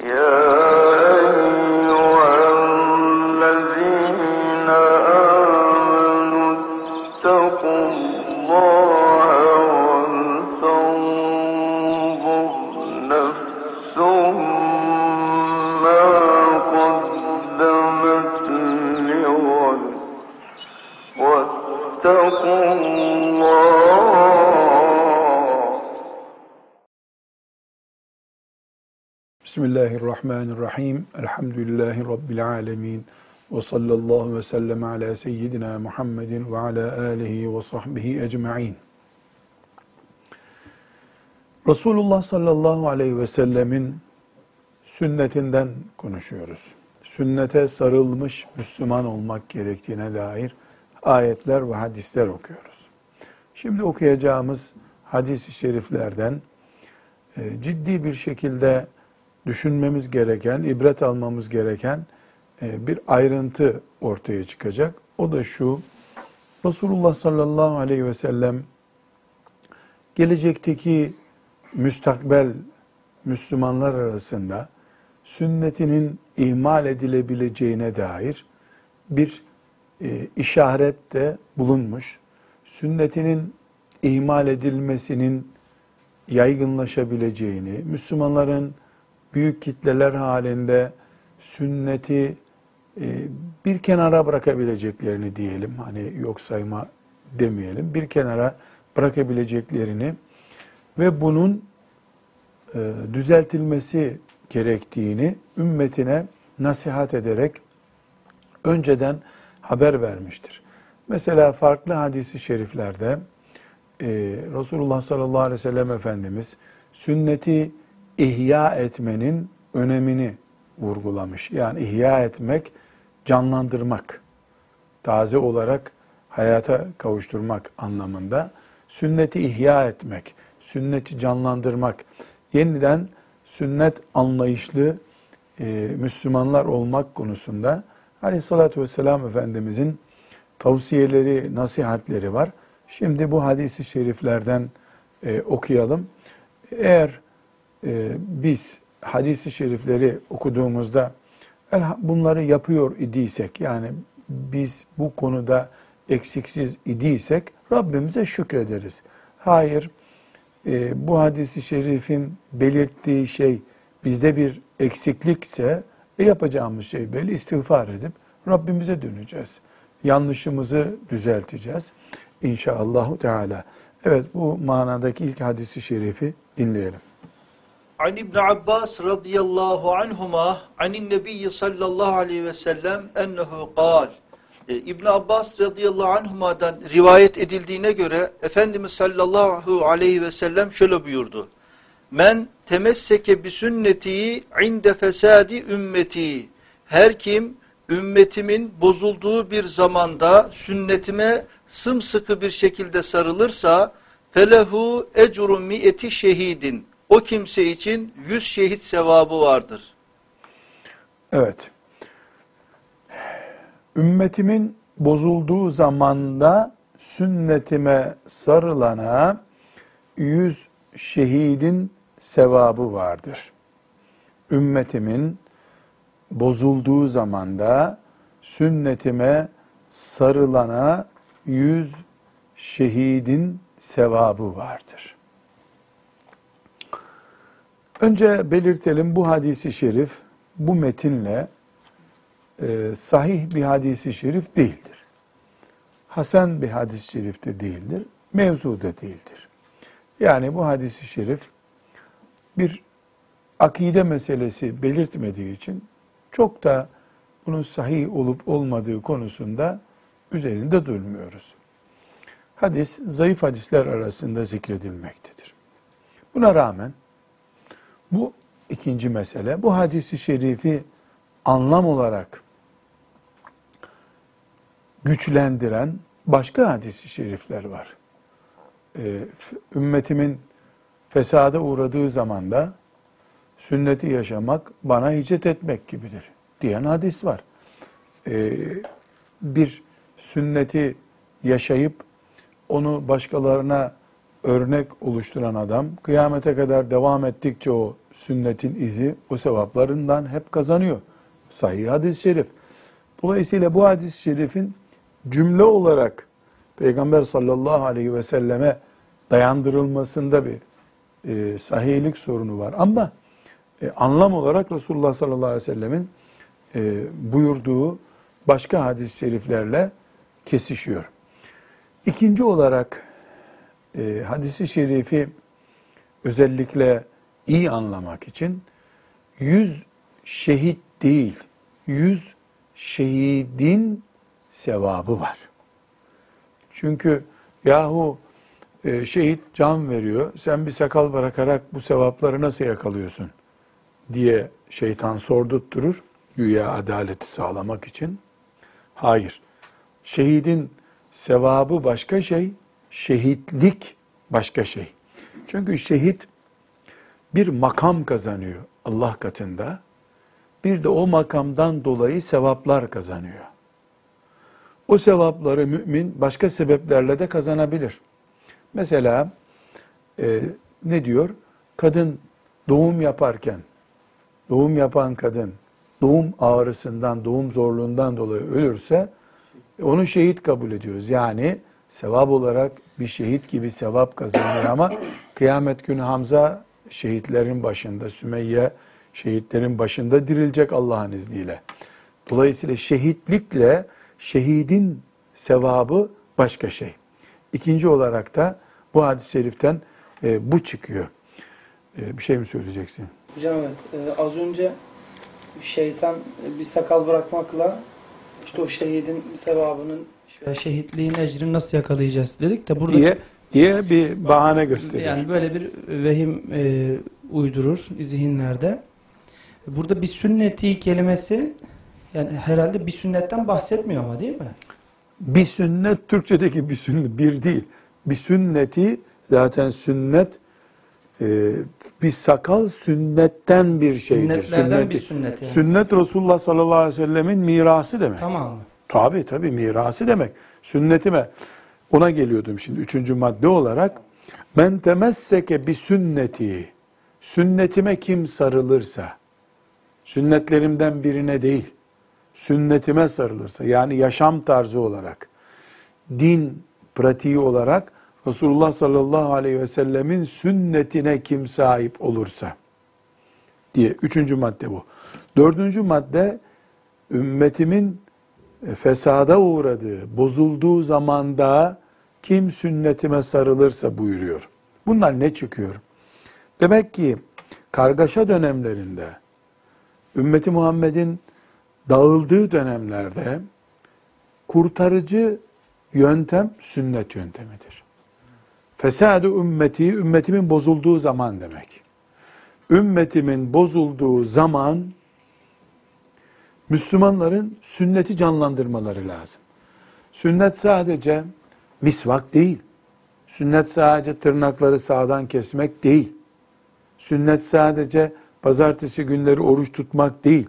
Yeah. Bismillahirrahmanirrahim. Elhamdülillahi Rabbil alemin. Ve sallallahu ve sellem ala seyyidina Muhammedin ve ala alihi ve sahbihi ecma'in. Resulullah sallallahu aleyhi ve sellemin sünnetinden konuşuyoruz. Sünnete sarılmış Müslüman olmak gerektiğine dair ayetler ve hadisler okuyoruz. Şimdi okuyacağımız hadis-i şeriflerden e, ciddi bir şekilde düşünmemiz gereken, ibret almamız gereken e, bir ayrıntı ortaya çıkacak. O da şu, Resulullah sallallahu aleyhi ve sellem gelecekteki müstakbel Müslümanlar arasında sünnetinin ihmal edilebileceğine dair bir e, işarette bulunmuş. Sünnetinin ihmal edilmesinin yaygınlaşabileceğini, Müslümanların büyük kitleler halinde sünneti e, bir kenara bırakabileceklerini diyelim. Hani yok sayma demeyelim. Bir kenara bırakabileceklerini ve bunun e, düzeltilmesi gerektiğini ümmetine nasihat ederek önceden haber vermiştir. Mesela farklı hadisi şeriflerde e, Resulullah sallallahu aleyhi ve sellem Efendimiz sünneti ihya etmenin önemini vurgulamış. Yani ihya etmek, canlandırmak, taze olarak hayata kavuşturmak anlamında. Sünneti ihya etmek, sünneti canlandırmak, yeniden sünnet anlayışlı e, Müslümanlar olmak konusunda Aleyhissalatü vesselam Efendimizin tavsiyeleri, nasihatleri var. Şimdi bu hadisi şeriflerden e, okuyalım. Eğer e, biz hadisi şerifleri okuduğumuzda bunları yapıyor idiysek yani biz bu konuda eksiksiz idiysek Rabbimize şükrederiz. Hayır e, bu hadisi şerifin belirttiği şey bizde bir eksiklikse e, yapacağımız şey belli istiğfar edip Rabbimize döneceğiz. Yanlışımızı düzelteceğiz. İnşallahu Teala. Evet bu manadaki ilk hadisi şerifi dinleyelim. An İbn Abbas radıyallahu anhuma anin nebiyyi sallallahu aleyhi ve sellem ennehu kal. E, İbn Abbas radıyallahu anhuma'dan rivayet edildiğine göre Efendimiz sallallahu aleyhi ve sellem şöyle buyurdu. Men temesseke bi sünneti inde fesadi ümmeti. Her kim ümmetimin bozulduğu bir zamanda sünnetime sımsıkı bir şekilde sarılırsa felehu ecru mi'eti şehidin o kimse için yüz şehit sevabı vardır. Evet. Ümmetimin bozulduğu zamanda sünnetime sarılana yüz şehidin sevabı vardır. Ümmetimin bozulduğu zamanda sünnetime sarılana yüz şehidin sevabı vardır. Önce belirtelim bu hadisi şerif bu metinle e, sahih bir hadisi şerif değildir. Hasan bir hadis-i şerif de değildir. Mevzu da değildir. Yani bu hadisi şerif bir akide meselesi belirtmediği için çok da bunun sahih olup olmadığı konusunda üzerinde durmuyoruz. Hadis zayıf hadisler arasında zikredilmektedir. Buna rağmen bu ikinci mesele. Bu hadisi şerifi anlam olarak güçlendiren başka hadisi şerifler var. Ee, ümmetimin fesada uğradığı zamanda sünneti yaşamak bana hicret etmek gibidir diyen hadis var. Ee, bir sünneti yaşayıp onu başkalarına örnek oluşturan adam kıyamete kadar devam ettikçe o sünnetin izi o sevaplarından hep kazanıyor. Sahih hadis-i şerif. Dolayısıyla bu hadis-i şerifin cümle olarak Peygamber sallallahu aleyhi ve selleme dayandırılmasında bir e, sahihlik sorunu var. Ama e, anlam olarak Resulullah sallallahu aleyhi ve sellemin e, buyurduğu başka hadis-i şeriflerle kesişiyor. İkinci olarak e, hadisi şerifi özellikle iyi anlamak için yüz şehit değil, yüz şehidin sevabı var. Çünkü yahu e, şehit can veriyor, sen bir sakal bırakarak bu sevapları nasıl yakalıyorsun diye şeytan sordurtturur, güya adaleti sağlamak için. Hayır, şehidin sevabı başka şey, şehitlik başka şey. Çünkü şehit bir makam kazanıyor Allah katında. Bir de o makamdan dolayı sevaplar kazanıyor. O sevapları mümin başka sebeplerle de kazanabilir. Mesela e, ne diyor? Kadın doğum yaparken, doğum yapan kadın doğum ağrısından, doğum zorluğundan dolayı ölürse onu şehit kabul ediyoruz. Yani sevap olarak bir şehit gibi sevap kazanıyor ama kıyamet günü Hamza şehitlerin başında, Sümeyye şehitlerin başında dirilecek Allah'ın izniyle. Dolayısıyla şehitlikle şehidin sevabı başka şey. İkinci olarak da bu hadis-i şeriften e, bu çıkıyor. E, bir şey mi söyleyeceksin? Hocam evet e, az önce şeytan e, bir sakal bırakmakla işte o şehidin sevabının şehitliğin ecrini nasıl yakalayacağız dedik de burada diye diye bir bahane gösteriyor. yani böyle bir vehim e, uydurur zihinlerde. Burada bir sünneti kelimesi yani herhalde bir sünnetten bahsetmiyor ama değil mi? Bir sünnet Türkçedeki bir sünnet bir değil. Bir sünneti zaten sünnet e, bir sakal sünnetten bir şeydir. Sünnetlerden Sünneti- bir sünnet yani. Sünnet Resulullah sallallahu aleyhi ve sellemin mirası demek. Tamam mı? Tabi tabi mirası demek. Sünnetime ona geliyordum şimdi üçüncü madde olarak. Men temesseke bir sünneti. Sünnetime kim sarılırsa, sünnetlerimden birine değil, sünnetime sarılırsa, yani yaşam tarzı olarak, din pratiği olarak Resulullah sallallahu aleyhi ve sellemin sünnetine kim sahip olursa diye. Üçüncü madde bu. Dördüncü madde ümmetimin fesada uğradığı, bozulduğu zamanda kim sünnetime sarılırsa buyuruyor. Bunlar ne çıkıyor? Demek ki kargaşa dönemlerinde, ümmeti Muhammed'in dağıldığı dönemlerde kurtarıcı yöntem sünnet yöntemidir. Fesadu ümmeti, ümmetimin bozulduğu zaman demek. Ümmetimin bozulduğu zaman Müslümanların sünneti canlandırmaları lazım. Sünnet sadece misvak değil. Sünnet sadece tırnakları sağdan kesmek değil. Sünnet sadece pazartesi günleri oruç tutmak değil.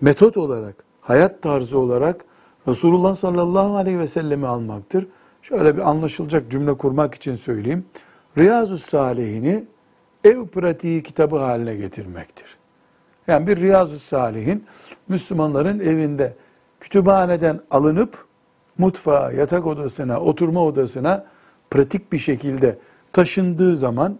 Metot olarak, hayat tarzı olarak Resulullah sallallahu aleyhi ve sellemi almaktır. Şöyle bir anlaşılacak cümle kurmak için söyleyeyim. Riyazu Salihini ev pratiği kitabı haline getirmektir. Yani bir Riyazu Salihin Müslümanların evinde kütüphaneden alınıp mutfağa, yatak odasına, oturma odasına pratik bir şekilde taşındığı zaman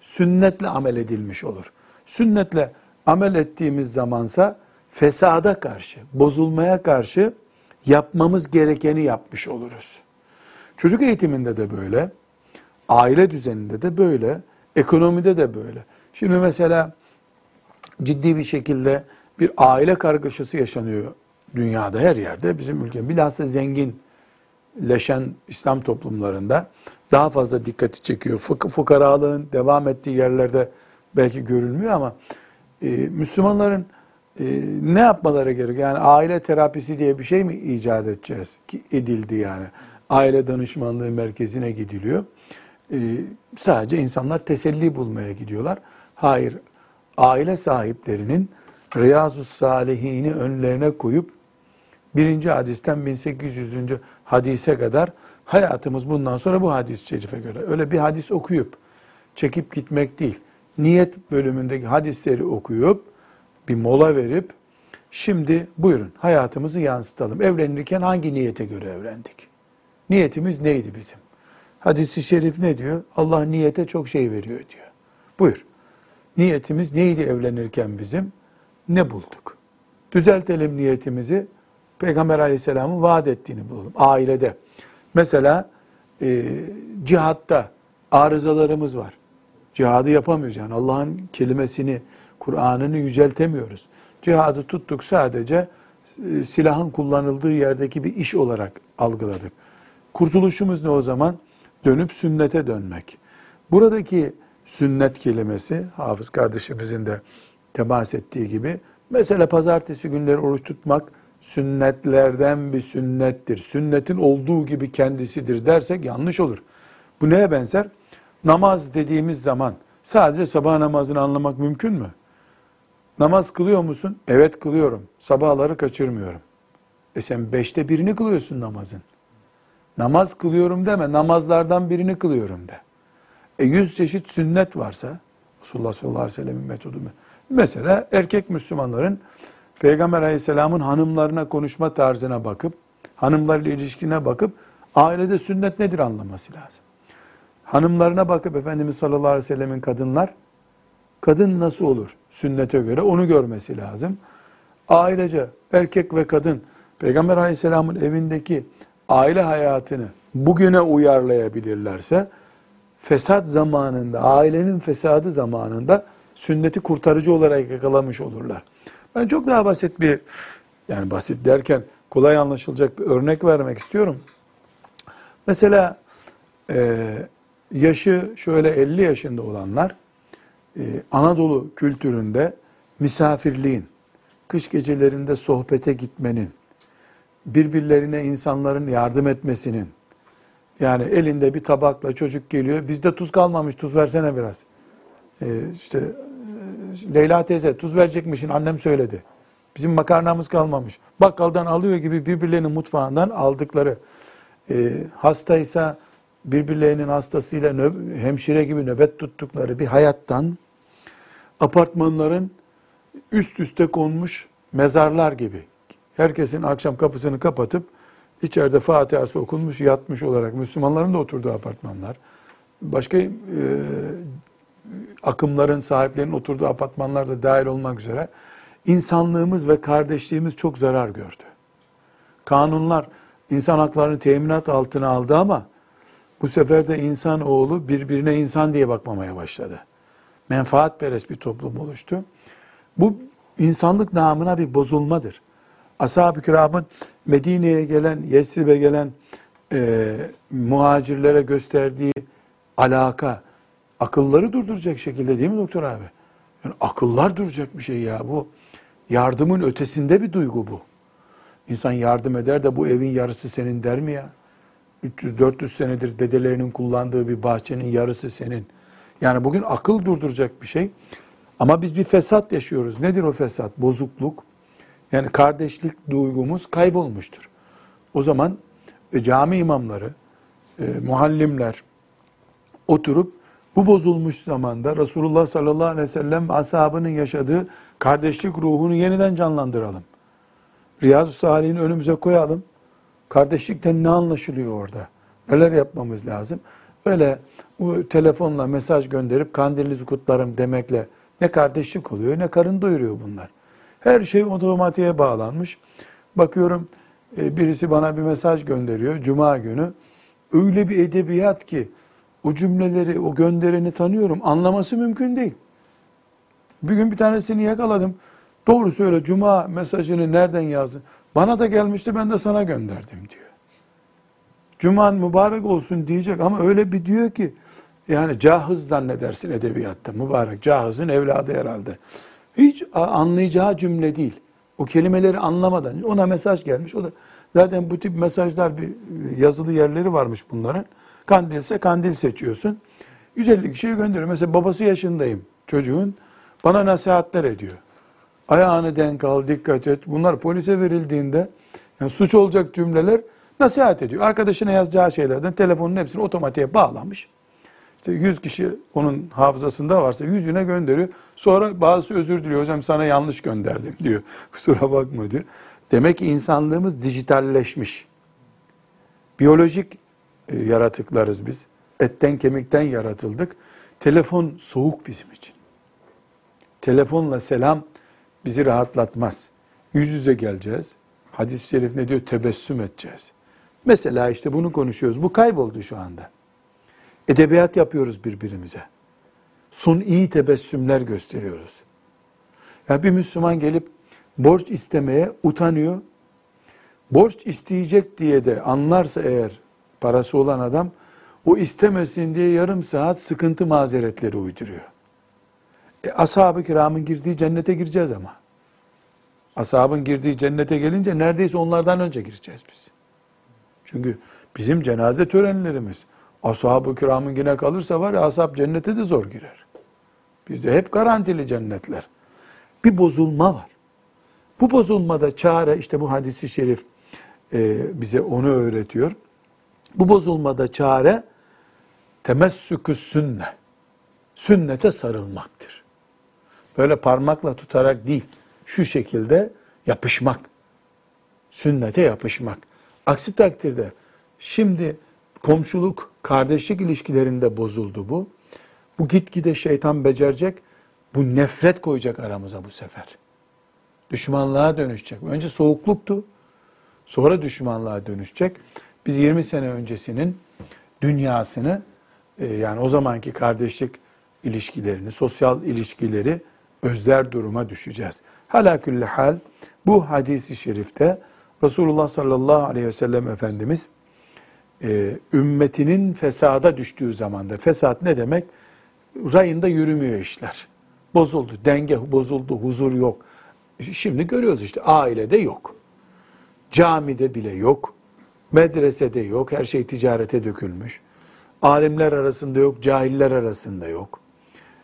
sünnetle amel edilmiş olur. Sünnetle amel ettiğimiz zamansa fesada karşı, bozulmaya karşı yapmamız gerekeni yapmış oluruz. Çocuk eğitiminde de böyle, aile düzeninde de böyle, ekonomide de böyle. Şimdi mesela ciddi bir şekilde bir aile kargaşası yaşanıyor dünyada her yerde. Bizim ülke bilhassa zenginleşen İslam toplumlarında daha fazla dikkati çekiyor. Fuk fukaralığın devam ettiği yerlerde belki görülmüyor ama e, Müslümanların e, ne yapmaları gerekiyor? Yani aile terapisi diye bir şey mi icat edeceğiz? Ki edildi yani. Aile danışmanlığı merkezine gidiliyor. E, sadece insanlar teselli bulmaya gidiyorlar. Hayır, aile sahiplerinin Riyazu Salihini önlerine koyup birinci hadisten 1800. hadise kadar Hayatımız bundan sonra bu hadis-i şerife göre. Öyle bir hadis okuyup çekip gitmek değil. Niyet bölümündeki hadisleri okuyup bir mola verip şimdi buyurun hayatımızı yansıtalım. Evlenirken hangi niyete göre evlendik? Niyetimiz neydi bizim? Hadis-i şerif ne diyor? Allah niyete çok şey veriyor diyor. Buyur. Niyetimiz neydi evlenirken bizim? Ne bulduk? Düzeltelim niyetimizi. Peygamber aleyhisselamın vaat ettiğini bulalım. Ailede. Mesela e, cihatta arızalarımız var. Cihadı yapamıyoruz yani Allah'ın kelimesini, Kur'an'ını yüceltemiyoruz. Cihadı tuttuk sadece e, silahın kullanıldığı yerdeki bir iş olarak algıladık. Kurtuluşumuz ne o zaman? Dönüp sünnete dönmek. Buradaki sünnet kelimesi, hafız kardeşimizin de temas ettiği gibi, mesela pazartesi günleri oruç tutmak sünnetlerden bir sünnettir. Sünnetin olduğu gibi kendisidir dersek yanlış olur. Bu neye benzer? Namaz dediğimiz zaman sadece sabah namazını anlamak mümkün mü? Namaz kılıyor musun? Evet kılıyorum. Sabahları kaçırmıyorum. E sen beşte birini kılıyorsun namazın. Namaz kılıyorum deme, namazlardan birini kılıyorum de. E yüz çeşit sünnet varsa, Resulullah sallallahu aleyhi ve sellem'in metodu mu? Mesela erkek Müslümanların Peygamber aleyhisselamın hanımlarına konuşma tarzına bakıp, hanımlarla ilişkine bakıp, ailede sünnet nedir anlaması lazım. Hanımlarına bakıp Efendimiz sallallahu aleyhi ve sellemin kadınlar, kadın nasıl olur sünnete göre onu görmesi lazım. Ailece erkek ve kadın Peygamber aleyhisselamın evindeki aile hayatını bugüne uyarlayabilirlerse fesat zamanında, ailenin fesadı zamanında sünneti kurtarıcı olarak yakalamış olurlar. Ben çok daha basit bir, yani basit derken kolay anlaşılacak bir örnek vermek istiyorum. Mesela e, yaşı şöyle 50 yaşında olanlar e, Anadolu kültüründe misafirliğin, kış gecelerinde sohbete gitmenin, birbirlerine insanların yardım etmesinin, yani elinde bir tabakla çocuk geliyor, bizde tuz kalmamış, tuz versene biraz. Ee, işte e, Leyla teyze tuz verecekmişin annem söyledi. Bizim makarnamız kalmamış. Bakkaldan alıyor gibi birbirlerinin mutfağından aldıkları. E, hastaysa birbirlerinin hastasıyla nöb- hemşire gibi nöbet tuttukları bir hayattan apartmanların üst üste konmuş mezarlar gibi. Herkesin akşam kapısını kapatıp içeride Fatiha'sı okunmuş yatmış olarak Müslümanların da oturduğu apartmanlar. Başka e, akımların sahiplerinin oturduğu apartmanlar da dahil olmak üzere insanlığımız ve kardeşliğimiz çok zarar gördü. Kanunlar insan haklarını teminat altına aldı ama bu sefer de insan oğlu birbirine insan diye bakmamaya başladı. Menfaatperest bir toplum oluştu. Bu insanlık namına bir bozulmadır. Ashab-ı kiramın Medine'ye gelen, Yesrib'e gelen e, muhacirlere gösterdiği alaka, akılları durduracak şekilde değil mi doktor abi? Yani akıllar duracak bir şey ya bu. Yardımın ötesinde bir duygu bu. İnsan yardım eder de bu evin yarısı senin der mi ya? 300-400 senedir dedelerinin kullandığı bir bahçenin yarısı senin. Yani bugün akıl durduracak bir şey. Ama biz bir fesat yaşıyoruz. Nedir o fesat? Bozukluk. Yani kardeşlik duygumuz kaybolmuştur. O zaman e, cami imamları, e, muallimler oturup bu bozulmuş zamanda Resulullah sallallahu aleyhi ve sellem ashabının yaşadığı kardeşlik ruhunu yeniden canlandıralım. Riyazu Salih'in önümüze koyalım. Kardeşlikten ne anlaşılıyor orada? Neler yapmamız lazım? Öyle telefonla mesaj gönderip kandilinizi kutlarım demekle ne kardeşlik oluyor ne karın doyuruyor bunlar. Her şey otomatiğe bağlanmış. Bakıyorum e, birisi bana bir mesaj gönderiyor Cuma günü. Öyle bir edebiyat ki o cümleleri, o göndereni tanıyorum. Anlaması mümkün değil. Bir gün bir tanesini yakaladım. Doğru söyle Cuma mesajını nereden yazdın? Bana da gelmişti ben de sana gönderdim diyor. Cuman mübarek olsun diyecek ama öyle bir diyor ki yani cahız zannedersin edebiyatta. Mübarek cahızın evladı herhalde. Hiç anlayacağı cümle değil. O kelimeleri anlamadan ona mesaj gelmiş. O da zaten bu tip mesajlar bir yazılı yerleri varmış bunların. Kandilse kandil seçiyorsun. 150 kişiye gönderiyor. Mesela babası yaşındayım çocuğun. Bana nasihatler ediyor. Ayağını denk al, dikkat et. Bunlar polise verildiğinde yani suç olacak cümleler Nasihat ediyor. Arkadaşına yazacağı şeylerden telefonun hepsini otomatiğe bağlamış. İşte 100 kişi onun hafızasında varsa yüzüne gönderiyor. Sonra bazısı özür diliyor. Hocam sana yanlış gönderdim diyor. Kusura bakma diyor. Demek ki insanlığımız dijitalleşmiş. Biyolojik e, yaratıklarız biz. Etten kemikten yaratıldık. Telefon soğuk bizim için. Telefonla selam bizi rahatlatmaz. Yüz yüze geleceğiz. Hadis-i şerif ne diyor? Tebessüm edeceğiz. Mesela işte bunu konuşuyoruz. Bu kayboldu şu anda. Edebiyat yapıyoruz birbirimize. Suni tebessümler gösteriyoruz. Ya bir Müslüman gelip borç istemeye utanıyor. Borç isteyecek diye de anlarsa eğer parası olan adam o istemesin diye yarım saat sıkıntı mazeretleri uyduruyor. E, ashab-ı kiramın girdiği cennete gireceğiz ama. Ashabın girdiği cennete gelince neredeyse onlardan önce gireceğiz biz. Çünkü bizim cenaze törenlerimiz ashab-ı kiramın yine kalırsa var ya ashab cennete de zor girer. Bizde hep garantili cennetler. Bir bozulma var. Bu bozulmada çare işte bu hadisi şerif e, bize onu öğretiyor. Bu bozulmada çare temessükü sünne. Sünnete sarılmaktır. Böyle parmakla tutarak değil, şu şekilde yapışmak. Sünnete yapışmak. Aksi takdirde şimdi komşuluk, kardeşlik ilişkilerinde bozuldu bu. Bu gitgide şeytan becerecek. Bu nefret koyacak aramıza bu sefer. Düşmanlığa dönüşecek. Önce soğukluktu. Sonra düşmanlığa dönüşecek. Biz 20 sene öncesinin dünyasını e, yani o zamanki kardeşlik ilişkilerini, sosyal ilişkileri özler duruma düşeceğiz. Halakülle hal bu hadisi şerifte Resulullah sallallahu aleyhi ve sellem Efendimiz e, ümmetinin fesada düştüğü zamanda, fesat ne demek? Rayında yürümüyor işler. Bozuldu, denge bozuldu, huzur yok. Şimdi görüyoruz işte ailede yok. Camide bile yok. Medresede yok. Her şey ticarete dökülmüş. Alimler arasında yok, cahiller arasında yok.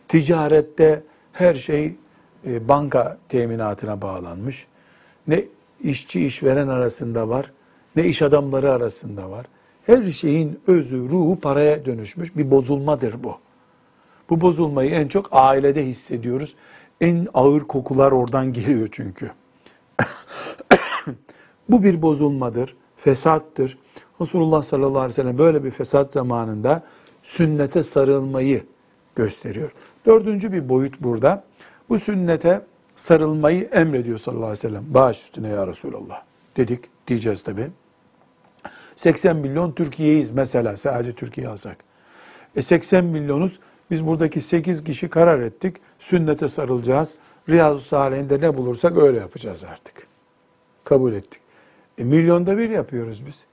Ticarette her şey e, banka teminatına bağlanmış. Ne işçi işveren arasında var, ne iş adamları arasında var. Her şeyin özü, ruhu paraya dönüşmüş bir bozulmadır bu. Bu bozulmayı en çok ailede hissediyoruz. En ağır kokular oradan geliyor çünkü. bu bir bozulmadır, fesattır. Resulullah sallallahu aleyhi ve sellem böyle bir fesat zamanında sünnete sarılmayı gösteriyor. Dördüncü bir boyut burada. Bu sünnete sarılmayı emrediyor sallallahu aleyhi ve sellem. Bağış üstüne ya Resulallah dedik diyeceğiz tabi. 80 milyon Türkiye'yiz mesela sadece Türkiye alsak. E 80 milyonuz biz buradaki 8 kişi karar ettik. Sünnete sarılacağız. Riyazu Salih'inde ne bulursak öyle yapacağız artık. Kabul ettik. E milyonda bir yapıyoruz biz.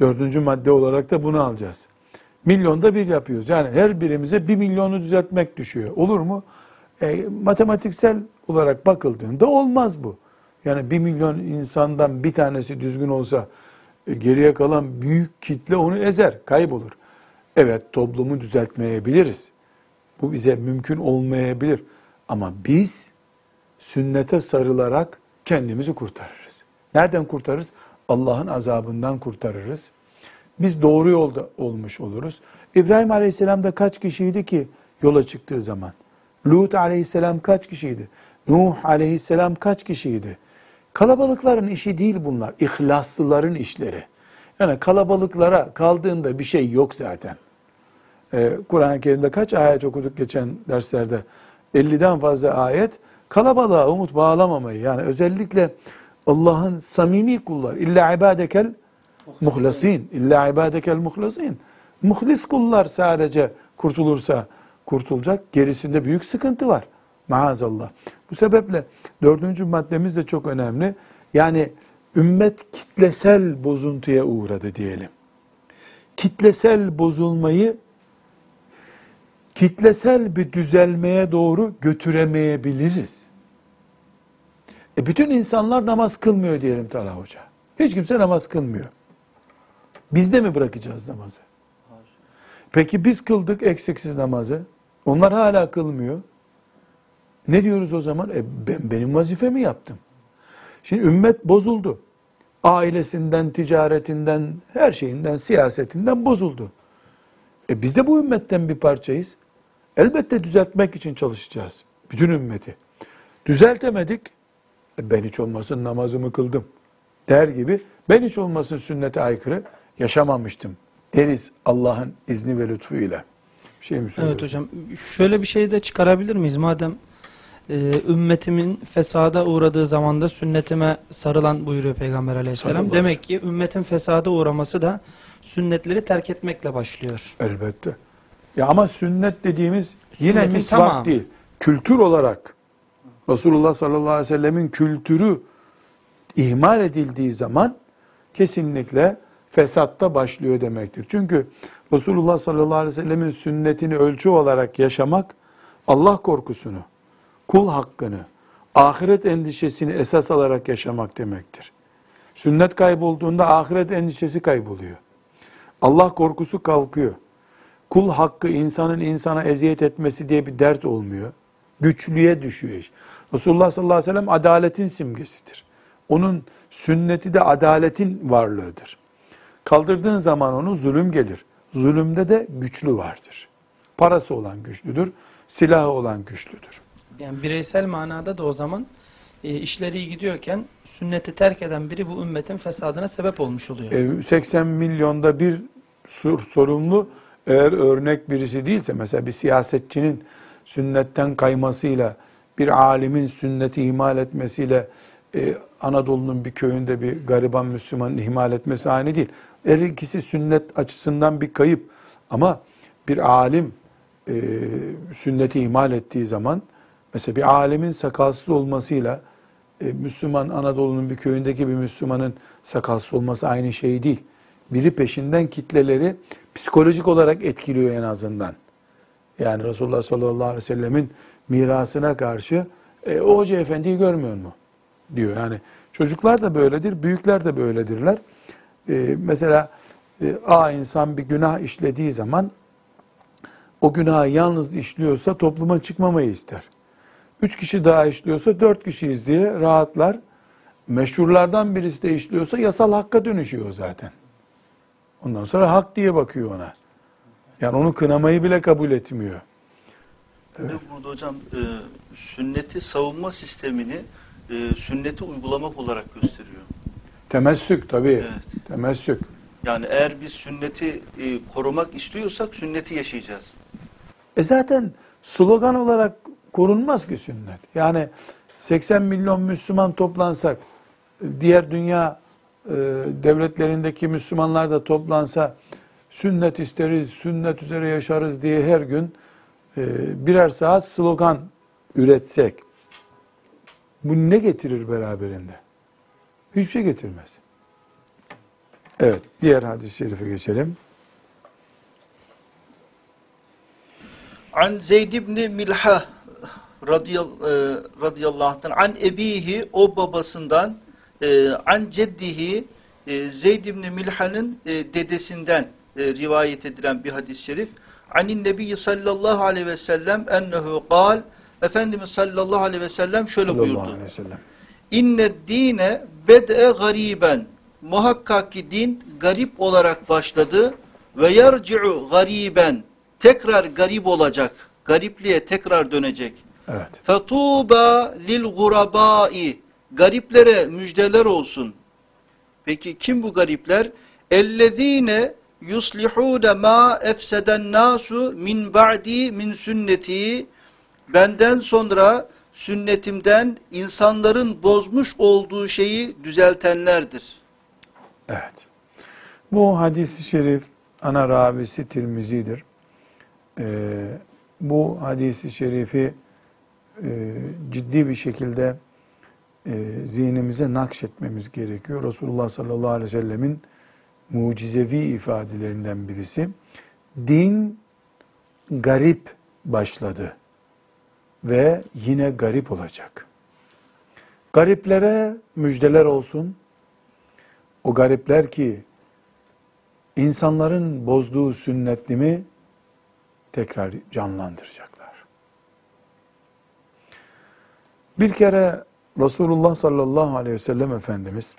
Dördüncü madde olarak da bunu alacağız. Milyonda bir yapıyoruz. Yani her birimize bir milyonu düzeltmek düşüyor. Olur mu? E, matematiksel olarak bakıldığında olmaz bu. Yani bir milyon insandan bir tanesi düzgün olsa e, geriye kalan büyük kitle onu ezer, kaybolur. Evet toplumu düzeltmeyebiliriz. Bu bize mümkün olmayabilir. Ama biz sünnete sarılarak kendimizi kurtarırız. Nereden kurtarırız? Allah'ın azabından kurtarırız. Biz doğru yolda olmuş oluruz. İbrahim Aleyhisselam da kaç kişiydi ki yola çıktığı zaman? Lut Aleyhisselam kaç kişiydi? Nuh Aleyhisselam kaç kişiydi? Kalabalıkların işi değil bunlar. İhlaslıların işleri. Yani kalabalıklara kaldığında bir şey yok zaten. Ee, Kur'an-ı Kerim'de kaç ayet okuduk geçen derslerde? 50'den fazla ayet kalabalığa umut bağlamamayı yani özellikle Allah'ın samimi kullar illa ibadekel muhlasin illa ibadekel muhlasin muhlis kullar sadece kurtulursa kurtulacak gerisinde büyük sıkıntı var maazallah. Bu sebeple dördüncü maddemiz de çok önemli. Yani ümmet kitlesel bozuntuya uğradı diyelim. Kitlesel bozulmayı kitlesel bir düzelmeye doğru götüremeyebiliriz. E bütün insanlar namaz kılmıyor diyelim Talha Hoca. Hiç kimse namaz kılmıyor. Biz de mi bırakacağız namazı? Peki biz kıldık eksiksiz namazı. Onlar hala kılmıyor. Ne diyoruz o zaman? E ben benim vazifemi yaptım. Şimdi ümmet bozuldu. Ailesinden, ticaretinden, her şeyinden, siyasetinden bozuldu. E biz de bu ümmetten bir parçayız. Elbette düzeltmek için çalışacağız. Bütün ümmeti. Düzeltemedik. E ben hiç olmasın namazımı kıldım. Der gibi ben hiç olmasın sünnete aykırı yaşamamıştım. Deriz Allah'ın izni ve lütfuyla. Bir şey mi Evet hocam. Şöyle bir şey de çıkarabilir miyiz? Madem e, ümmetimin fesada uğradığı zamanda sünnetime sarılan buyuruyor Peygamber aleyhisselam. Sallallahu Demek ki ümmetin fesada uğraması da sünnetleri terk etmekle başlıyor. Elbette. Ya ama sünnet dediğimiz yine Sünnetin misvak tamamı. değil. Kültür olarak Resulullah sallallahu aleyhi ve sellemin kültürü ihmal edildiği zaman kesinlikle fesatta başlıyor demektir. Çünkü Resulullah sallallahu aleyhi ve sellemin sünnetini ölçü olarak yaşamak Allah korkusunu, kul hakkını, ahiret endişesini esas alarak yaşamak demektir. Sünnet kaybolduğunda ahiret endişesi kayboluyor. Allah korkusu kalkıyor. Kul hakkı insanın insana eziyet etmesi diye bir dert olmuyor. Güçlüye düşüyor iş. Resulullah sallallahu aleyhi ve sellem adaletin simgesidir. Onun sünneti de adaletin varlığıdır. Kaldırdığın zaman onu zulüm gelir. Zulümde de güçlü vardır. Parası olan güçlüdür, silahı olan güçlüdür. Yani bireysel manada da o zaman e, işleri iyi gidiyorken sünneti terk eden biri bu ümmetin fesadına sebep olmuş oluyor. E, 80 milyonda bir sorumlu eğer örnek birisi değilse mesela bir siyasetçinin sünnetten kaymasıyla bir alimin sünneti ihmal etmesiyle e, Anadolu'nun bir köyünde bir gariban Müslümanın ihmal etmesi aynı değil. Her ikisi sünnet açısından bir kayıp ama bir alim e, sünneti ihmal ettiği zaman mesela bir alimin sakalsız olmasıyla e, Müslüman Anadolu'nun bir köyündeki bir Müslümanın sakalsız olması aynı şey değil. Biri peşinden kitleleri psikolojik olarak etkiliyor en azından. Yani Resulullah sallallahu aleyhi ve sellemin mirasına karşı e, o hoca efendiyi görmüyor mu? diyor. Yani çocuklar da böyledir, büyükler de böyledirler. E, mesela e, A insan bir günah işlediği zaman o günahı yalnız işliyorsa topluma çıkmamayı ister. Üç kişi daha işliyorsa dört kişiyiz diye rahatlar. Meşhurlardan birisi de işliyorsa yasal hakka dönüşüyor zaten. Ondan sonra hak diye bakıyor ona. Yani onu kınamayı bile kabul etmiyor. De Burada hocam e, sünneti savunma sistemini e, sünneti uygulamak olarak gösteriyor. Temessük tabii. Evet. Temessük. Yani eğer biz sünneti e, korumak istiyorsak sünneti yaşayacağız. E zaten slogan olarak korunmaz ki sünnet. Yani 80 milyon Müslüman toplansak, diğer dünya devletlerindeki Müslümanlar da toplansa, sünnet isteriz, sünnet üzere yaşarız diye her gün e, birer saat slogan üretsek, bu ne getirir beraberinde? Hiçbir şey getirmez. Evet, diğer hadis-i şerife geçelim. An Zeyd ibn Milha radıyal- e, radıyallahu anh'tan an ebihi o babasından e, an ceddihi e, Zeyd ibn Milha'nın e, dedesinden e, rivayet edilen bir hadis-i şerif. Anin Nebi sallallahu aleyhi ve sellem ennehu kal Efendimiz sallallahu aleyhi ve sellem şöyle buyurdu. İnne dine bed'e gariben. Muhakkak ki din garip olarak başladı ve yerci'u gariben. Tekrar garip olacak. Garipliğe tekrar dönecek. Evet. Fetuba lil gurabai. Gariplere müjdeler olsun. Peki kim bu garipler? Ellezine yuslihune ma efseden nasu min ba'di min sünneti. Benden sonra sünnetimden insanların bozmuş olduğu şeyi düzeltenlerdir. Evet. Bu hadisi şerif ana ravisi Tirmizi'dir. Ee, bu hadisi şerifi e, ciddi bir şekilde e, zihnimize nakşetmemiz gerekiyor. Resulullah sallallahu aleyhi ve sellemin mucizevi ifadelerinden birisi. Din garip başladı ve yine garip olacak. Gariplere müjdeler olsun. O garipler ki insanların bozduğu sünnetimi tekrar canlandıracaklar. Bir kere Resulullah sallallahu aleyhi ve sellem Efendimiz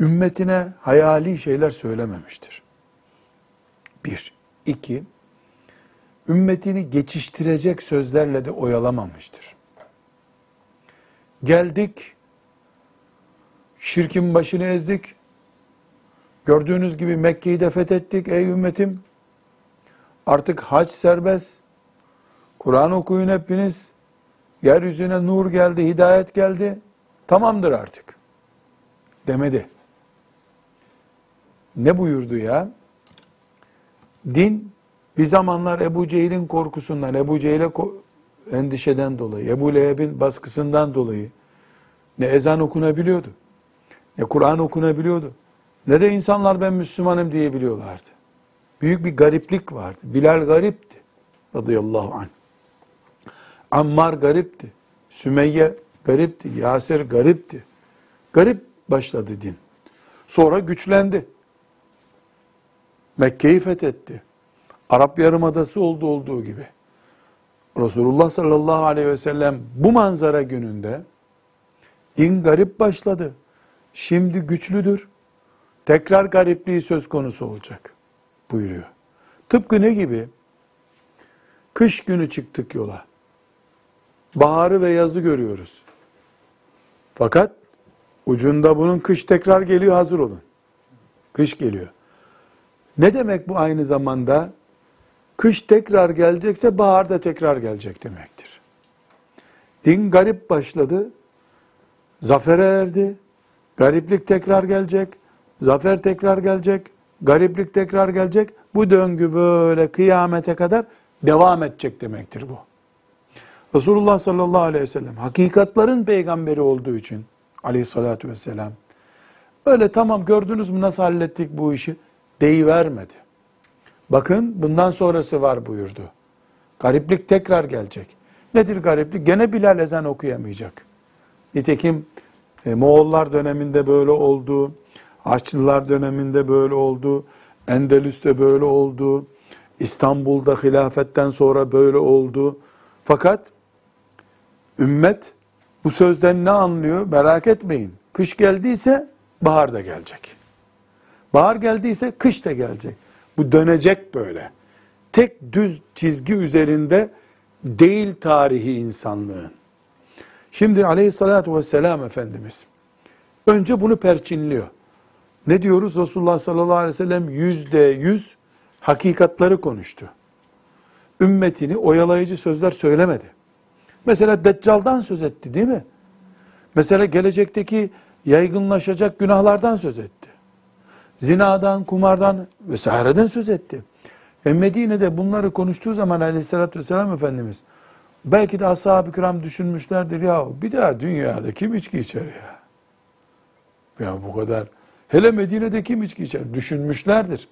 ümmetine hayali şeyler söylememiştir. Bir. iki, ümmetini geçiştirecek sözlerle de oyalamamıştır. Geldik, şirkin başını ezdik, gördüğünüz gibi Mekke'yi de fethettik ey ümmetim, artık hac serbest, Kur'an okuyun hepiniz, yeryüzüne nur geldi, hidayet geldi, tamamdır artık demedi. Ne buyurdu ya? Din bir zamanlar Ebu Cehil'in korkusundan, Ebu Cehil'e endişeden dolayı, Ebu Leheb'in baskısından dolayı ne ezan okunabiliyordu, ne Kur'an okunabiliyordu, ne de insanlar ben Müslümanım diyebiliyorlardı. Büyük bir gariplik vardı. Bilal garipti radıyallahu anh. Ammar garipti. Sümeyye garipti. Yasir garipti. Garip başladı din. Sonra güçlendi. Mekke'yi fethetti. Arap Yarımadası oldu olduğu gibi. Resulullah sallallahu aleyhi ve sellem bu manzara gününde din garip başladı. Şimdi güçlüdür. Tekrar garipliği söz konusu olacak buyuruyor. Tıpkı ne gibi? Kış günü çıktık yola. Baharı ve yazı görüyoruz. Fakat ucunda bunun kış tekrar geliyor hazır olun. Kış geliyor. Ne demek bu aynı zamanda? Kış tekrar gelecekse bahar da tekrar gelecek demektir. Din garip başladı. Zafere erdi. Gariplik tekrar gelecek. Zafer tekrar gelecek. Gariplik tekrar gelecek. Bu döngü böyle kıyamete kadar devam edecek demektir bu. Resulullah sallallahu aleyhi ve sellem hakikatların peygamberi olduğu için aleyhissalatü vesselam öyle tamam gördünüz mü nasıl hallettik bu işi deyivermedi. Bakın bundan sonrası var buyurdu. Gariplik tekrar gelecek. Nedir gariplik? Gene Bilal ezan okuyamayacak. Nitekim e, Moğollar döneminde böyle oldu. Haçlılar döneminde böyle oldu. Endülüs'te böyle oldu. İstanbul'da hilafetten sonra böyle oldu. Fakat ümmet bu sözden ne anlıyor? Merak etmeyin. Kış geldiyse bahar da gelecek. Bahar geldiyse kış da gelecek. Bu dönecek böyle. Tek düz çizgi üzerinde değil tarihi insanlığın. Şimdi aleyhissalatü vesselam Efendimiz önce bunu perçinliyor. Ne diyoruz? Resulullah sallallahu aleyhi ve sellem yüzde yüz hakikatları konuştu. Ümmetini oyalayıcı sözler söylemedi. Mesela Deccal'dan söz etti değil mi? Mesela gelecekteki yaygınlaşacak günahlardan söz etti. Zinadan, kumardan vesaireden söz etti. E Medine'de bunları konuştuğu zaman aleyhissalatü vesselam Efendimiz belki de ashab-ı kiram düşünmüşlerdir ya bir daha dünyada kim içki içer ya? Ya bu kadar. Hele Medine'de kim içki içer? Düşünmüşlerdir.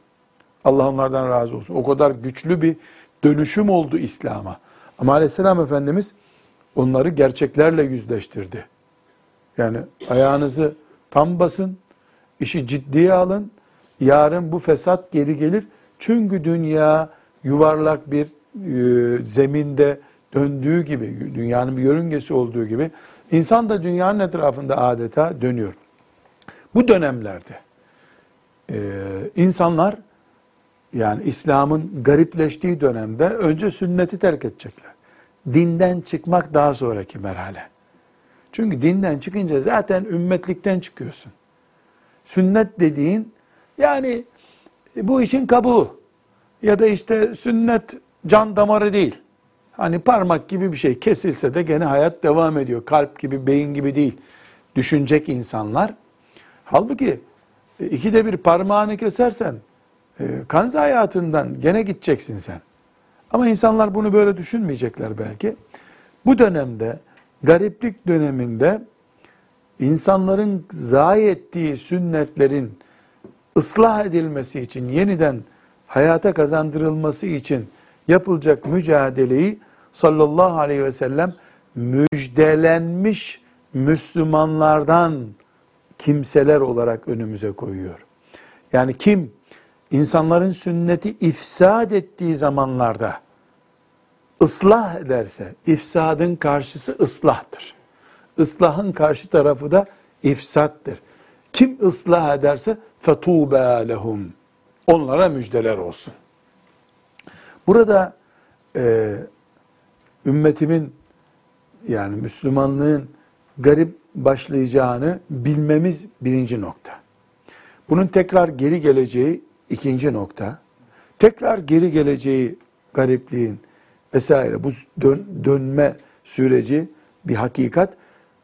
Allah onlardan razı olsun. O kadar güçlü bir dönüşüm oldu İslam'a. Ama aleyhisselam Efendimiz onları gerçeklerle yüzleştirdi. Yani ayağınızı tam basın, işi ciddiye alın. Yarın bu fesat geri gelir. Çünkü dünya yuvarlak bir e, zeminde döndüğü gibi, dünyanın bir yörüngesi olduğu gibi, insan da dünyanın etrafında adeta dönüyor. Bu dönemlerde e, insanlar yani İslam'ın garipleştiği dönemde önce sünneti terk edecekler. Dinden çıkmak daha sonraki merhale. Çünkü dinden çıkınca zaten ümmetlikten çıkıyorsun. Sünnet dediğin yani bu işin kabuğu ya da işte sünnet can damarı değil. Hani parmak gibi bir şey kesilse de gene hayat devam ediyor. Kalp gibi, beyin gibi değil. Düşünecek insanlar. Halbuki e, ikide bir parmağını kesersen e, kan hayatından gene gideceksin sen. Ama insanlar bunu böyle düşünmeyecekler belki. Bu dönemde, gariplik döneminde insanların zayi ettiği sünnetlerin ıslah edilmesi için, yeniden hayata kazandırılması için yapılacak mücadeleyi sallallahu aleyhi ve sellem müjdelenmiş Müslümanlardan kimseler olarak önümüze koyuyor. Yani kim insanların sünneti ifsad ettiği zamanlarda ıslah ederse, ifsadın karşısı ıslahtır. Islahın karşı tarafı da ifsattır. Kim ıslah ederse فَتُوبَا lehum. Onlara müjdeler olsun. Burada e, ümmetimin yani Müslümanlığın garip başlayacağını bilmemiz birinci nokta. Bunun tekrar geri geleceği ikinci nokta. Tekrar geri geleceği garipliğin vesaire bu dön, dönme süreci bir hakikat.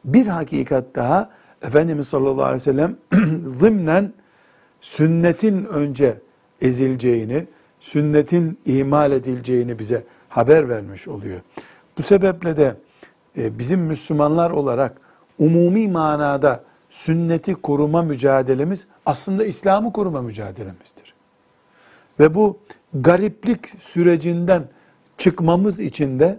Bir hakikat daha Efendimiz sallallahu aleyhi ve sellem zımnen sünnetin önce ezileceğini, sünnetin ihmal edileceğini bize haber vermiş oluyor. Bu sebeple de e, bizim Müslümanlar olarak umumi manada sünneti koruma mücadelemiz aslında İslam'ı koruma mücadelemizdir. Ve bu gariplik sürecinden çıkmamız için de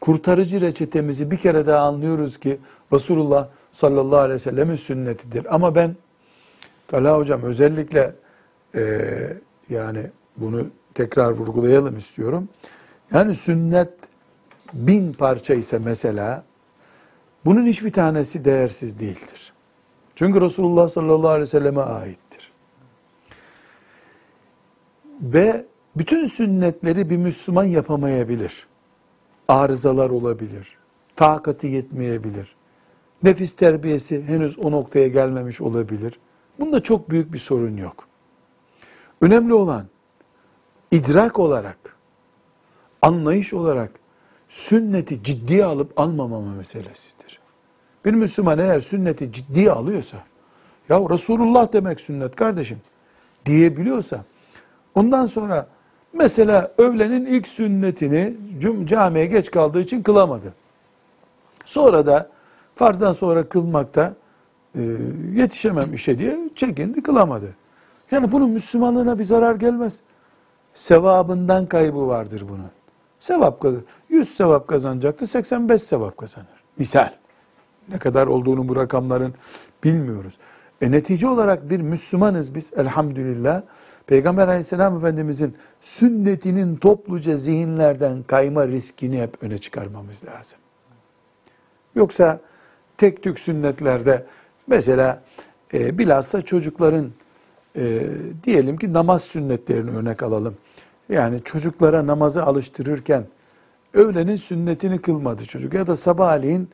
kurtarıcı reçetemizi bir kere daha anlıyoruz ki Resulullah sallallahu aleyhi ve sellemin sünnetidir. Ama ben Talha hocam özellikle e, yani bunu tekrar vurgulayalım istiyorum. Yani sünnet bin parça ise mesela bunun hiçbir tanesi değersiz değildir. Çünkü Resulullah sallallahu aleyhi ve selleme aittir. Ve bütün sünnetleri bir Müslüman yapamayabilir. Arızalar olabilir. Takati yetmeyebilir. Nefis terbiyesi henüz o noktaya gelmemiş olabilir. Bunda çok büyük bir sorun yok. Önemli olan idrak olarak, anlayış olarak sünneti ciddiye alıp almamama meselesidir. Bir Müslüman eğer sünneti ciddiye alıyorsa, ya Resulullah demek sünnet kardeşim diyebiliyorsa, ondan sonra mesela öğlenin ilk sünnetini camiye geç kaldığı için kılamadı. Sonra da farzdan sonra kılmakta e, yetişemem işe diye çekindi kılamadı. Yani bunun Müslümanlığına bir zarar gelmez. Sevabından kaybı vardır bunun. Sevap kazanır. 100 sevap kazanacaktı, 85 sevap kazanır. Misal. Ne kadar olduğunu bu rakamların bilmiyoruz. E netice olarak bir Müslümanız biz elhamdülillah. Peygamber aleyhisselam efendimizin sünnetinin topluca zihinlerden kayma riskini hep öne çıkarmamız lazım. Yoksa tek tük sünnetlerde mesela e, bilhassa çocukların e, diyelim ki namaz sünnetlerini örnek alalım. Yani çocuklara namazı alıştırırken öğlenin sünnetini kılmadı çocuk ya da sabahleyin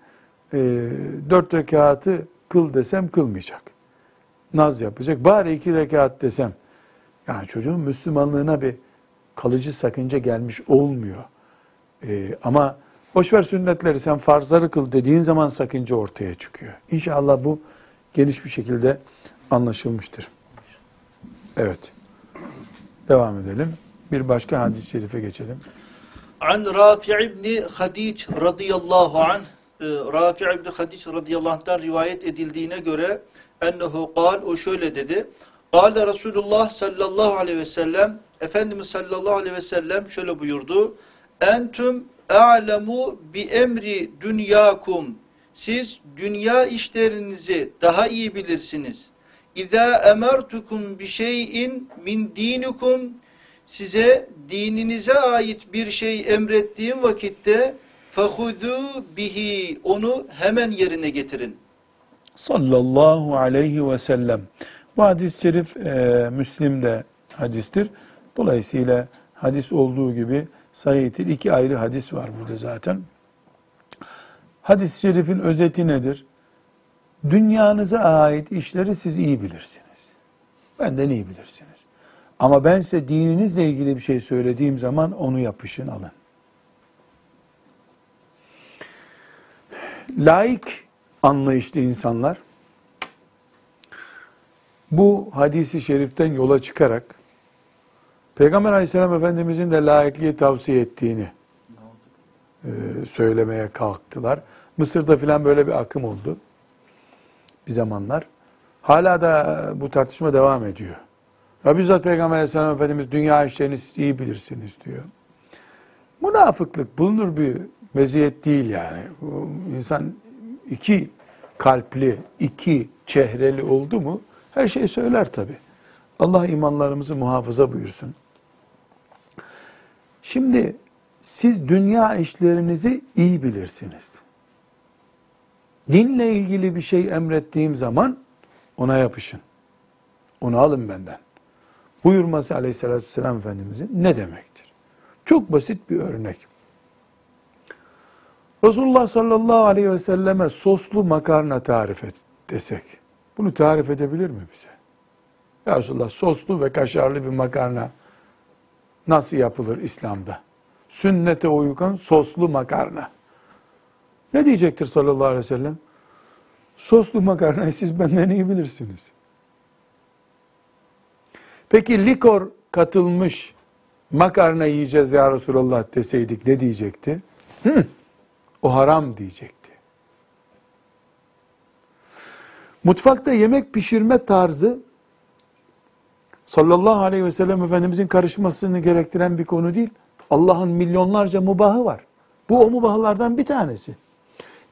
e, dört rekatı kıl desem kılmayacak. Naz yapacak. Bari iki rekat desem. Yani çocuğun Müslümanlığına bir kalıcı sakınca gelmiş olmuyor. E, ama boşver sünnetleri sen farzları kıl dediğin zaman sakınca ortaya çıkıyor. İnşallah bu geniş bir şekilde anlaşılmıştır. Evet. Devam edelim. Bir başka hadis-i şerife geçelim. An Rafi ibn Hadic radıyallahu anh e, Rafi ibn Hadic radıyallahu anh'tan rivayet edildiğine göre ennehu kal o şöyle dedi. Kale Resulullah sallallahu aleyhi ve sellem Efendimiz sallallahu aleyhi ve sellem şöyle buyurdu. Entüm a'lemu bi emri dünyakum. Siz dünya işlerinizi daha iyi bilirsiniz. İza emertukum bi şeyin min dinikum size dininize ait bir şey emrettiğim vakitte fehuzu bihi onu hemen yerine getirin. Sallallahu aleyhi ve sellem. Bu hadis-i şerif e, Müslim'de hadistir. Dolayısıyla hadis olduğu gibi sahihtir. İki ayrı hadis var burada zaten. Hadis-i şerifin özeti nedir? Dünyanıza ait işleri siz iyi bilirsiniz. Benden iyi bilirsiniz. Ama ben size dininizle ilgili bir şey söylediğim zaman onu yapışın alın. Laik anlayışlı insanlar bu hadisi şeriften yola çıkarak Peygamber aleyhisselam efendimizin de laikliği tavsiye ettiğini e, söylemeye kalktılar. Mısır'da filan böyle bir akım oldu bir zamanlar. Hala da bu tartışma devam ediyor. Ya bizzat Peygamber Aleyhisselam Efendimiz dünya işlerini siz iyi bilirsiniz diyor. Münafıklık bulunur bir meziyet değil yani. İnsan iki kalpli, iki çehreli oldu mu her şeyi söyler tabi. Allah imanlarımızı muhafaza buyursun. Şimdi siz dünya işlerinizi iyi bilirsiniz. Dinle ilgili bir şey emrettiğim zaman ona yapışın. Onu alın benden. Buyurması aleyhissalatü vesselam Efendimizin ne demektir? Çok basit bir örnek. Resulullah sallallahu aleyhi ve selleme soslu makarna tarif et desek, bunu tarif edebilir mi bize? Ya Resulullah soslu ve kaşarlı bir makarna nasıl yapılır İslam'da? Sünnete uygun soslu makarna. Ne diyecektir sallallahu aleyhi ve sellem? Soslu makarnayı siz benden iyi bilirsiniz. Peki likor katılmış makarna yiyeceğiz ya Resulallah deseydik ne diyecekti? Hı, o haram diyecekti. Mutfakta yemek pişirme tarzı sallallahu aleyhi ve sellem Efendimizin karışmasını gerektiren bir konu değil. Allah'ın milyonlarca mubahı var. Bu o mubahlardan bir tanesi.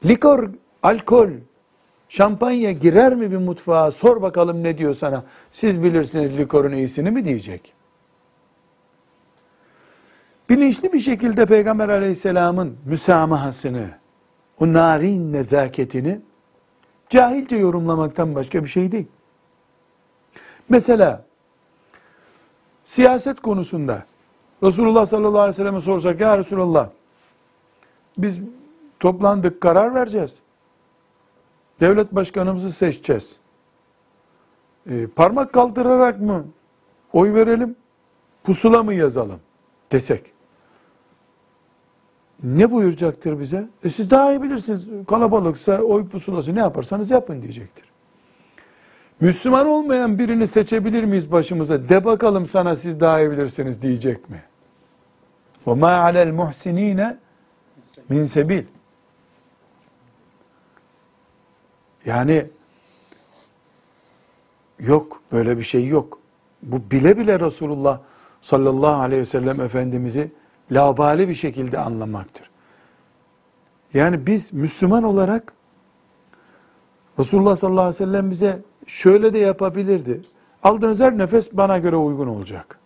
Likor, alkol, şampanya girer mi bir mutfağa? Sor bakalım ne diyor sana. Siz bilirsiniz likorun iyisini mi diyecek. Bilinçli bir şekilde Peygamber aleyhisselamın müsamahasını, o narin nezaketini cahilce yorumlamaktan başka bir şey değil. Mesela siyaset konusunda Resulullah sallallahu aleyhi ve selleme sorsak ya Resulullah biz toplandık karar vereceğiz. Devlet başkanımızı seçeceğiz. E, parmak kaldırarak mı oy verelim, pusula mı yazalım desek Ne buyuracaktır bize? E siz daha iyi bilirsiniz. Kalabalıksa oy pusulası ne yaparsanız yapın diyecektir. Müslüman olmayan birini seçebilir miyiz başımıza? De bakalım sana siz daha iyi bilirsiniz diyecek mi? وَمَا عَلَى الْمُحْسِن۪ينَ min sebil. Yani yok böyle bir şey yok. Bu bile bile Resulullah sallallahu aleyhi ve sellem Efendimiz'i labali bir şekilde anlamaktır. Yani biz Müslüman olarak Resulullah sallallahu aleyhi ve sellem bize şöyle de yapabilirdi. Aldığınız her nefes bana göre uygun olacak.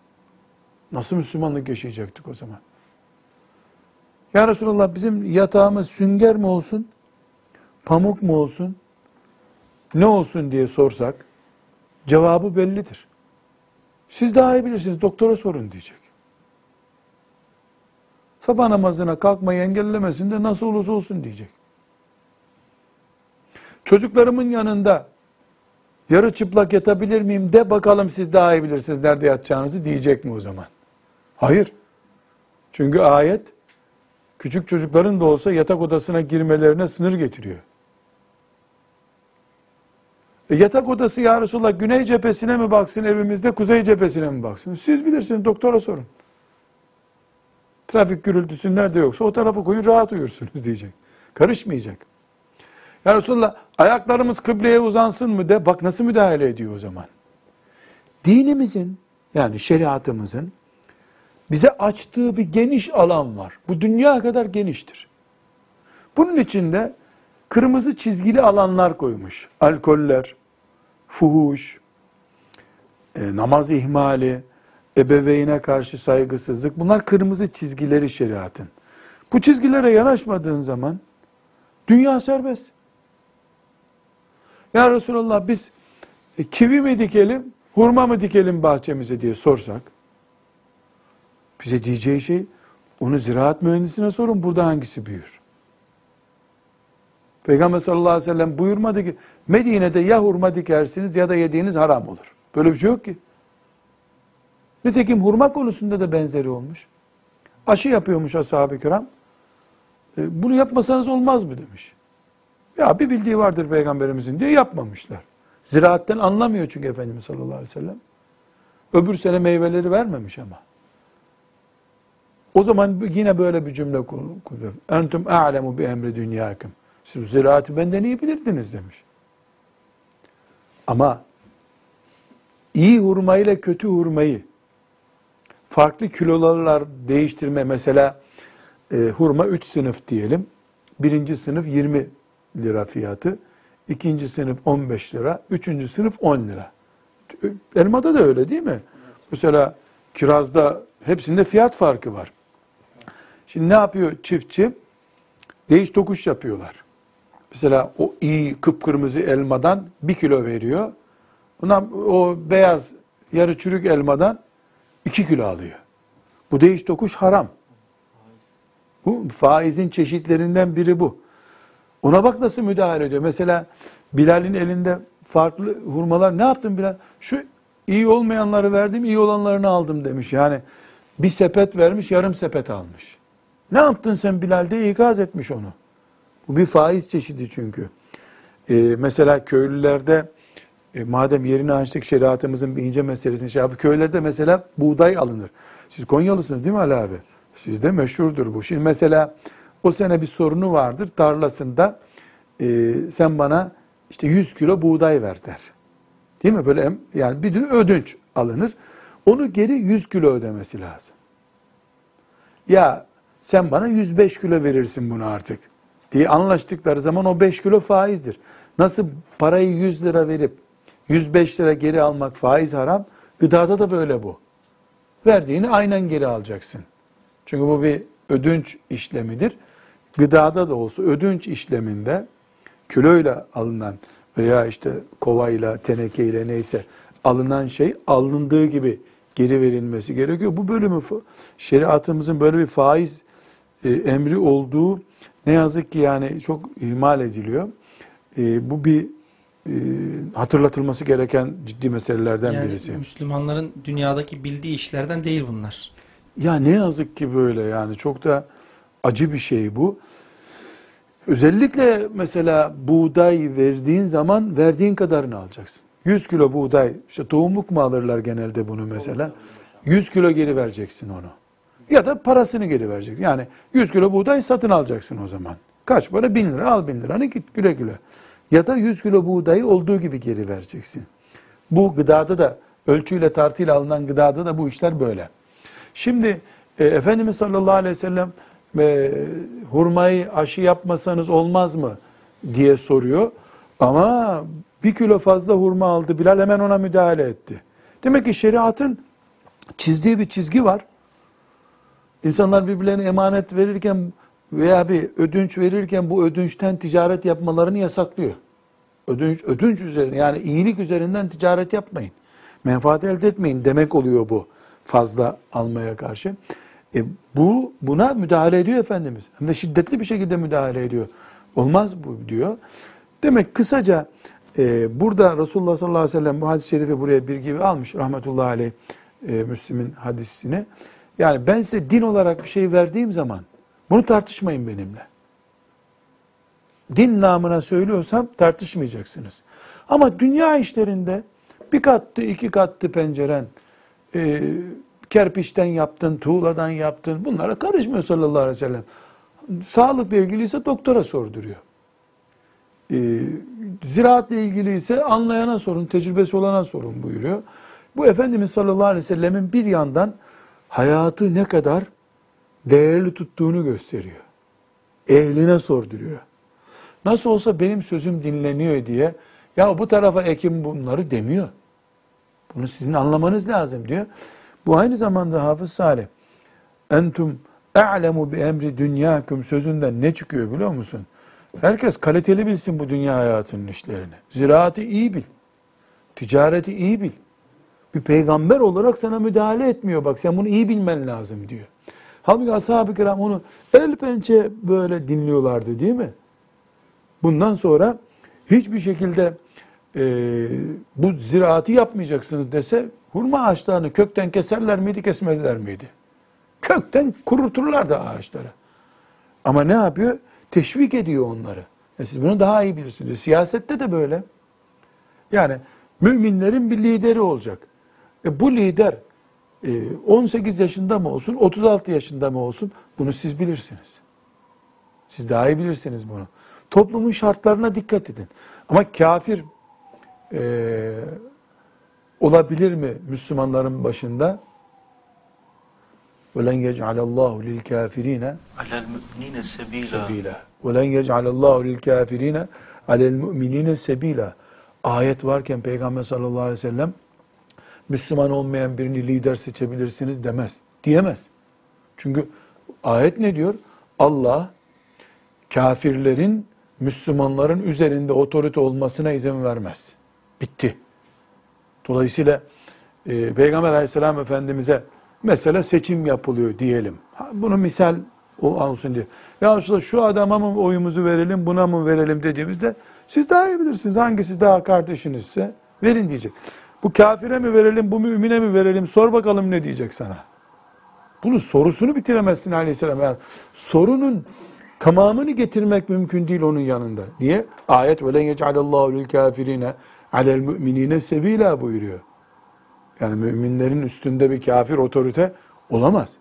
Nasıl Müslümanlık yaşayacaktık o zaman? Ya Resulallah bizim yatağımız sünger mi olsun, pamuk mu olsun, ne olsun diye sorsak, cevabı bellidir. Siz daha iyi bilirsiniz, doktora sorun diyecek. Sabah namazına kalkmayı engellemesin de nasıl olursa olsun diyecek. Çocuklarımın yanında yarı çıplak yatabilir miyim de bakalım siz daha iyi bilirsiniz nerede yatacağınızı diyecek mi o zaman? Hayır. Çünkü ayet küçük çocukların da olsa yatak odasına girmelerine sınır getiriyor. E yatak odası ya Resulallah güney cephesine mi baksın evimizde, kuzey cephesine mi baksın? Siz bilirsiniz, doktora sorun. Trafik gürültüsü nerede yoksa o tarafa koyun rahat uyursunuz diyecek. Karışmayacak. Ya Resulallah ayaklarımız kıbleye uzansın mı de bak nasıl müdahale ediyor o zaman. Dinimizin yani şeriatımızın bize açtığı bir geniş alan var. Bu dünya kadar geniştir. Bunun içinde kırmızı çizgili alanlar koymuş. Alkoller, fuhuş, e, namaz ihmali, ebeveyne karşı saygısızlık. Bunlar kırmızı çizgileri şeriatın. Bu çizgilere yanaşmadığın zaman dünya serbest. Ya Resulallah biz e, kivi mi dikelim, hurma mı dikelim bahçemize diye sorsak, bize diyeceği şey, onu ziraat mühendisine sorun, burada hangisi büyür? Peygamber sallallahu aleyhi ve sellem buyurmadı ki, Medine'de ya hurma dikersiniz ya da yediğiniz haram olur. Böyle bir şey yok ki. Nitekim hurma konusunda da benzeri olmuş. Aşı yapıyormuş ashab-ı kiram. E, bunu yapmasanız olmaz mı demiş. Ya bir bildiği vardır peygamberimizin diye yapmamışlar. Ziraatten anlamıyor çünkü Efendimiz sallallahu aleyhi ve sellem. Öbür sene meyveleri vermemiş ama. O zaman yine böyle bir cümle kuruyor. Entum a'lemu bi emri dünyakum. Siz ziraatı benden iyi bilirdiniz demiş. Ama iyi hurma ile kötü hurmayı farklı kilolarla değiştirme mesela e, hurma 3 sınıf diyelim. Birinci sınıf 20 lira fiyatı. ikinci sınıf 15 lira. Üçüncü sınıf 10 lira. Elmada da öyle değil mi? Mesela kirazda hepsinde fiyat farkı var. Şimdi ne yapıyor çiftçi? Değiş tokuş yapıyorlar. Mesela o iyi kıpkırmızı elmadan bir kilo veriyor. Ondan o beyaz yarı çürük elmadan 2 kilo alıyor. Bu değiş tokuş haram. Bu faizin çeşitlerinden biri bu. Ona bak nasıl müdahale ediyor. Mesela Bilal'in elinde farklı hurmalar. Ne yaptın Bilal? Şu iyi olmayanları verdim, iyi olanlarını aldım demiş. Yani bir sepet vermiş, yarım sepet almış. Ne yaptın sen Bilal diye ikaz etmiş onu. Bu bir faiz çeşidi çünkü. Ee, mesela köylülerde e, madem yerini açtık şeriatımızın bir ince meselesini şey abi köylerde mesela buğday alınır. Siz Konyalısınız değil mi Ali abi? Sizde meşhurdur bu. Şimdi mesela o sene bir sorunu vardır tarlasında e, sen bana işte 100 kilo buğday ver der. Değil mi? Böyle yani bir ödünç alınır. Onu geri 100 kilo ödemesi lazım. Ya sen bana 105 kilo verirsin bunu artık diye anlaştıkları zaman o 5 kilo faizdir. Nasıl parayı 100 lira verip 105 lira geri almak faiz haram, gıdada da böyle bu. Verdiğini aynen geri alacaksın. Çünkü bu bir ödünç işlemidir. Gıdada da olsa ödünç işleminde kiloyla alınan veya işte kovayla, tenekeyle neyse alınan şey alındığı gibi geri verilmesi gerekiyor. Bu bölümü şeriatımızın böyle bir faiz e, emri olduğu ne yazık ki yani çok ihmal ediliyor. E, bu bir e, hatırlatılması gereken ciddi meselelerden yani birisi. Müslümanların dünyadaki bildiği işlerden değil bunlar. Ya ne yazık ki böyle yani çok da acı bir şey bu. Özellikle mesela buğday verdiğin zaman verdiğin kadarını alacaksın. 100 kilo buğday, işte tohumluk mu alırlar genelde bunu mesela? 100 kilo geri vereceksin onu. Ya da parasını geri vereceksin. Yani 100 kilo buğday satın alacaksın o zaman. Kaç para? 1000 lira al 1000 liranı git güle güle. Ya da 100 kilo buğdayı olduğu gibi geri vereceksin. Bu gıdada da ölçüyle tartıyla alınan gıdada da bu işler böyle. Şimdi e, Efendimiz sallallahu aleyhi ve sellem e, hurmayı aşı yapmasanız olmaz mı diye soruyor. Ama bir kilo fazla hurma aldı. Bilal hemen ona müdahale etti. Demek ki şeriatın çizdiği bir çizgi var. İnsanlar birbirlerine emanet verirken veya bir ödünç verirken bu ödünçten ticaret yapmalarını yasaklıyor. Ödünç, ödünç üzerine yani iyilik üzerinden ticaret yapmayın. Menfaat elde etmeyin demek oluyor bu fazla almaya karşı. E bu buna müdahale ediyor Efendimiz. Hem de şiddetli bir şekilde müdahale ediyor. Olmaz bu diyor. Demek kısaca e, burada Resulullah sallallahu aleyhi ve sellem bu hadis-i şerifi buraya bir gibi almış rahmetullahi aleyh e, Müslim'in hadisini. Yani ben size din olarak bir şey verdiğim zaman bunu tartışmayın benimle. Din namına söylüyorsam tartışmayacaksınız. Ama dünya işlerinde bir kattı, iki kattı penceren, e, kerpiçten yaptın, tuğladan yaptın. Bunlara karışmıyor sallallahu aleyhi ve sellem. Sağlıkla ilgiliyse doktora sorduruyor. E, ziraatla ilgiliyse anlayana sorun, tecrübesi olana sorun buyuruyor. Bu Efendimiz sallallahu aleyhi ve sellemin bir yandan hayatı ne kadar değerli tuttuğunu gösteriyor. Ehline sorduruyor. Nasıl olsa benim sözüm dinleniyor diye ya bu tarafa ekim bunları demiyor. Bunu sizin anlamanız lazım diyor. Bu aynı zamanda Hafız Salih entum a'lemu bi emri dünyakum sözünden ne çıkıyor biliyor musun? Herkes kaliteli bilsin bu dünya hayatının işlerini. Ziraati iyi bil. Ticareti iyi bil. Bir peygamber olarak sana müdahale etmiyor. Bak sen bunu iyi bilmen lazım diyor. Halbuki ashab-ı kiram onu el pençe böyle dinliyorlardı değil mi? Bundan sonra hiçbir şekilde e, bu ziraatı yapmayacaksınız dese hurma ağaçlarını kökten keserler miydi kesmezler miydi? Kökten kuruturlardı ağaçları. Ama ne yapıyor? Teşvik ediyor onları. E siz bunu daha iyi bilirsiniz. Siyasette de böyle. Yani müminlerin bir lideri olacak. E bu lider 18 yaşında mı olsun, 36 yaşında mı olsun bunu siz bilirsiniz. Siz daha iyi bilirsiniz bunu. Toplumun şartlarına dikkat edin. Ama kafir e, olabilir mi Müslümanların başında? وَلَنْ يَجْعَلَ اللّٰهُ لِلْكَافِر۪ينَ Alel müminine sebila. sebila. وَلَنْ يَجْعَلَ اللّٰهُ لِلْكَافِر۪ينَ عَلَى الْمُؤْمِن۪ينَ sebila. Ayet varken Peygamber sallallahu aleyhi ve sellem Müslüman olmayan birini lider seçebilirsiniz demez. Diyemez. Çünkü ayet ne diyor? Allah kafirlerin Müslümanların üzerinde otorite olmasına izin vermez. Bitti. Dolayısıyla e, Peygamber aleyhisselam efendimize mesela seçim yapılıyor diyelim. Bunu misal olsun diye. Ya Resulallah şu adama mı oyumuzu verelim buna mı verelim dediğimizde siz daha iyi bilirsiniz hangisi daha kardeşinizse verin diyecek. Bu kafire mi verelim, bu mümine mi verelim? Sor bakalım ne diyecek sana. Bunu sorusunu bitiremezsin aleyhisselam. Yani sorunun tamamını getirmek mümkün değil onun yanında. Niye? Ayet ve len yec'alallahu lil kafirine alel müminine sebila buyuruyor. Yani müminlerin üstünde bir kafir otorite olamaz.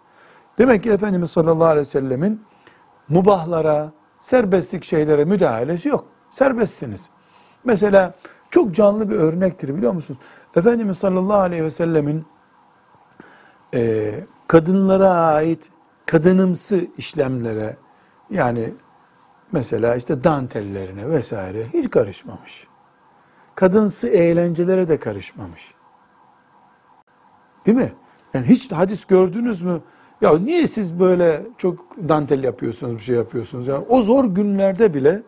Demek ki Efendimiz sallallahu aleyhi ve sellemin mubahlara, serbestlik şeylere müdahalesi yok. Serbestsiniz. Mesela çok canlı bir örnektir biliyor musunuz? Efendimiz sallallahu aleyhi ve sellemin e, kadınlara ait kadınımsı işlemlere yani mesela işte dantellerine vesaire hiç karışmamış. Kadınsı eğlencelere de karışmamış. Değil mi? Yani hiç hadis gördünüz mü? Ya niye siz böyle çok dantel yapıyorsunuz, bir şey yapıyorsunuz? Yani o zor günlerde bile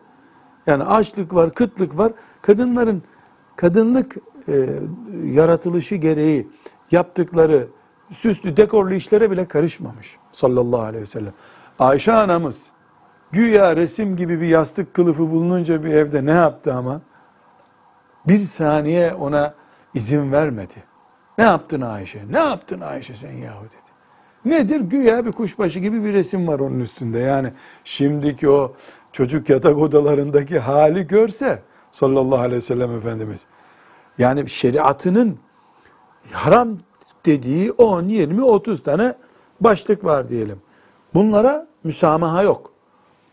yani açlık var, kıtlık var. Kadınların kadınlık e, yaratılışı gereği yaptıkları süslü, dekorlu işlere bile karışmamış sallallahu aleyhi ve sellem. Ayşe anamız güya resim gibi bir yastık kılıfı bulununca bir evde ne yaptı ama? Bir saniye ona izin vermedi. Ne yaptın Ayşe? Ne yaptın Ayşe sen yahu dedi. Nedir? Güya bir kuşbaşı gibi bir resim var onun üstünde. Yani şimdiki o çocuk yatak odalarındaki hali görse sallallahu aleyhi ve sellem Efendimiz. Yani şeriatının haram dediği 10, 20, 30 tane başlık var diyelim. Bunlara müsamaha yok.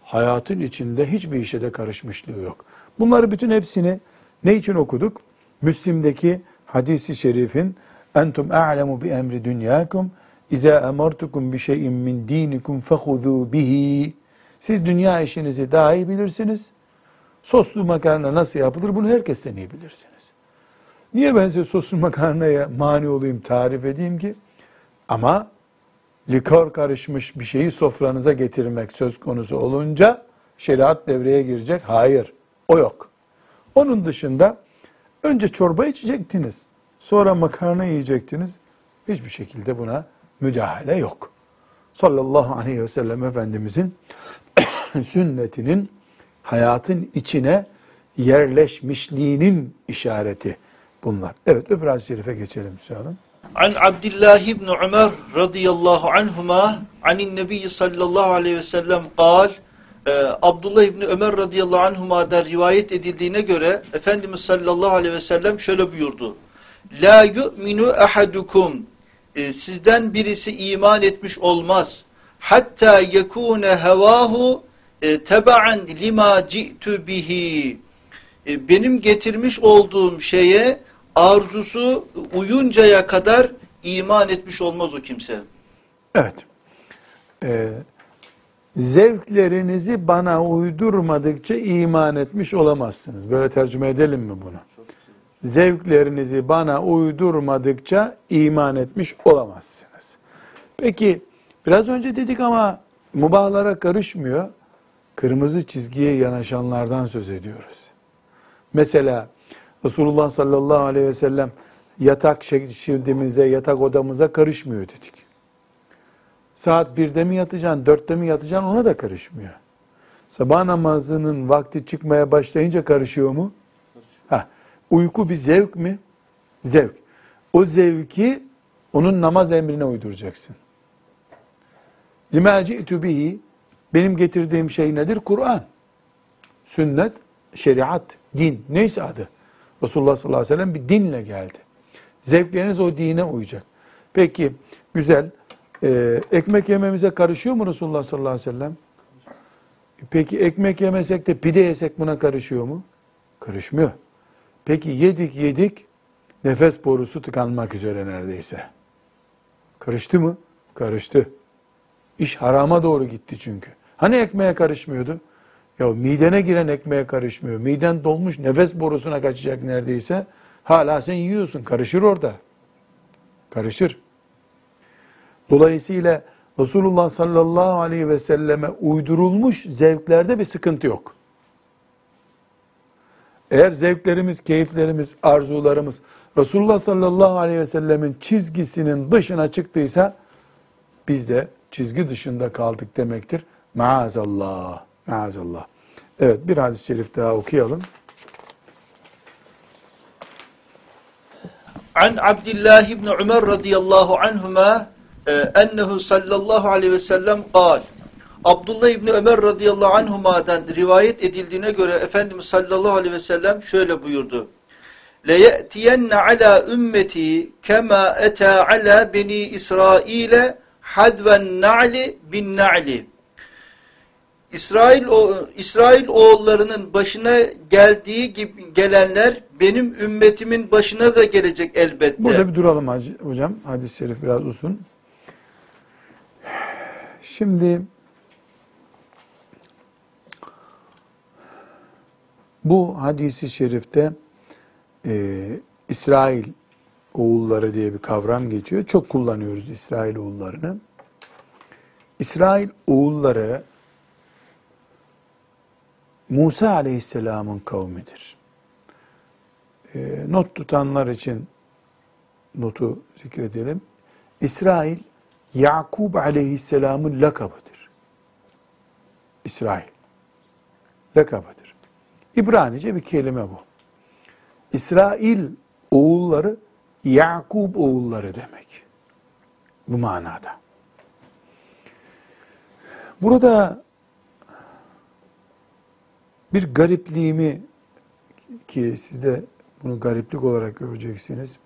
Hayatın içinde hiçbir işe de karışmışlığı yok. Bunları bütün hepsini ne için okuduk? Müslim'deki hadisi şerifin entum a'lemu bi emri dünyakum İza emartukum bi şey'in min dinikum fehuzu bihi. Siz dünya işinizi daha iyi bilirsiniz. Soslu makarna nasıl yapılır bunu herkesten iyi bilirsiniz. Niye ben size soslu makarnaya mani olayım, tarif edeyim ki? Ama likör karışmış bir şeyi sofranıza getirmek söz konusu olunca şeriat devreye girecek. Hayır, o yok. Onun dışında önce çorba içecektiniz, sonra makarna yiyecektiniz. Hiçbir şekilde buna müdahale yok. Sallallahu aleyhi ve sellem Efendimizin sünnetinin hayatın içine yerleşmişliğinin işareti bunlar. Evet öbür hadis-i şerife geçelim Müslüman. An Abdullah ibn Ömer radıyallahu anhuma anin nebi sallallahu aleyhi ve sellem kal e, Abdullah ibn Ömer radıyallahu anhuma'dan rivayet edildiğine göre Efendimiz sallallahu aleyhi ve sellem şöyle buyurdu. La yu'minu ahadukum e, sizden birisi iman etmiş olmaz. Hatta yekune hevahu e, teba'an lima ci'tu bihi. E, benim getirmiş olduğum şeye arzusu uyuncaya kadar iman etmiş olmaz o kimse. Evet. Ee, zevklerinizi bana uydurmadıkça iman etmiş olamazsınız. Böyle tercüme edelim mi bunu? Zevklerinizi bana uydurmadıkça iman etmiş olamazsınız. Peki biraz önce dedik ama mubahlara karışmıyor. Kırmızı çizgiye yanaşanlardan söz ediyoruz. Mesela Resulullah sallallahu aleyhi ve sellem yatak şeklimize, yatak odamıza karışmıyor dedik. Saat birde mi yatacaksın, dörtte mi yatacaksın ona da karışmıyor. Sabah namazının vakti çıkmaya başlayınca karışıyor mu? Ha, uyku bir zevk mi? Zevk. O zevki onun namaz emrine uyduracaksın. Lima ci'tu bihi benim getirdiğim şey nedir? Kur'an. Sünnet, şeriat, din. Neyse adı. Resulullah sallallahu aleyhi ve sellem bir dinle geldi. Zevkleriniz o dine uyacak. Peki güzel. Ee, ekmek yememize karışıyor mu Resulullah sallallahu aleyhi ve sellem? Peki ekmek yemesek de pide yesek buna karışıyor mu? Karışmıyor. Peki yedik yedik nefes borusu tıkanmak üzere neredeyse. Karıştı mı? Karıştı. İş harama doğru gitti çünkü. Hani ekmeğe karışmıyordu? Ya midene giren ekmeğe karışmıyor. Miden dolmuş nefes borusuna kaçacak neredeyse. Hala sen yiyorsun. Karışır orada. Karışır. Dolayısıyla Resulullah sallallahu aleyhi ve selleme uydurulmuş zevklerde bir sıkıntı yok. Eğer zevklerimiz, keyiflerimiz, arzularımız Resulullah sallallahu aleyhi ve sellemin çizgisinin dışına çıktıysa biz de çizgi dışında kaldık demektir. Maazallah. Maazallah. Evet bir hadis-i şerif daha okuyalım. An Abdullah ibn Ömer radıyallahu anhuma e, ennehu sallallahu aleyhi ve sellem kal. Abdullah İbni Ömer radıyallahu anhuma'dan rivayet edildiğine göre Efendimiz sallallahu aleyhi ve sellem şöyle buyurdu. لَيَأْتِيَنَّ عَلَى ümmeti kema eta ala beni İsrail'e hadven na'li bin na'li. İsrail o İsrail oğullarının başına geldiği gibi gelenler benim ümmetimin başına da gelecek elbette. Burada bir duralım hocam. Hadis-i şerif biraz uzun. Şimdi bu hadisi şerifte e, İsrail oğulları diye bir kavram geçiyor. Çok kullanıyoruz İsrail oğullarını. İsrail oğulları Musa aleyhisselamın kavmidir. E, not tutanlar için notu zikredelim. İsrail, Yakub aleyhisselamın lakabıdır. İsrail. Lakabıdır. İbranice bir kelime bu. İsrail oğulları, Yakub oğulları demek. Bu manada. Burada bir garipliğimi ki siz de bunu gariplik olarak göreceksiniz.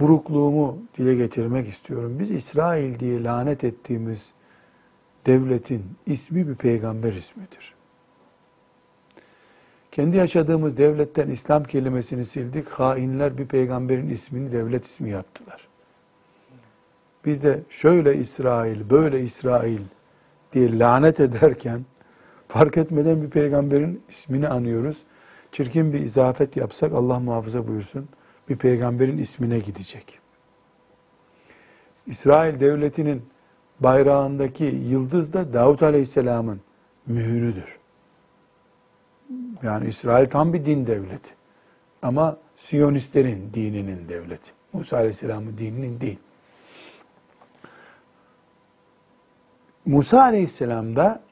Burukluğumu dile getirmek istiyorum. Biz İsrail diye lanet ettiğimiz devletin ismi bir peygamber ismidir. Kendi yaşadığımız devletten İslam kelimesini sildik. Hainler bir peygamberin ismini devlet ismi yaptılar. Biz de şöyle İsrail, böyle İsrail diye lanet ederken fark etmeden bir peygamberin ismini anıyoruz. Çirkin bir izafet yapsak Allah muhafaza buyursun bir peygamberin ismine gidecek. İsrail devletinin bayrağındaki yıldız da Davut Aleyhisselam'ın mührüdür. Yani İsrail tam bir din devleti. Ama Siyonistlerin dininin devleti. Musa Aleyhisselam'ın dininin değil. Musa Aleyhisselam da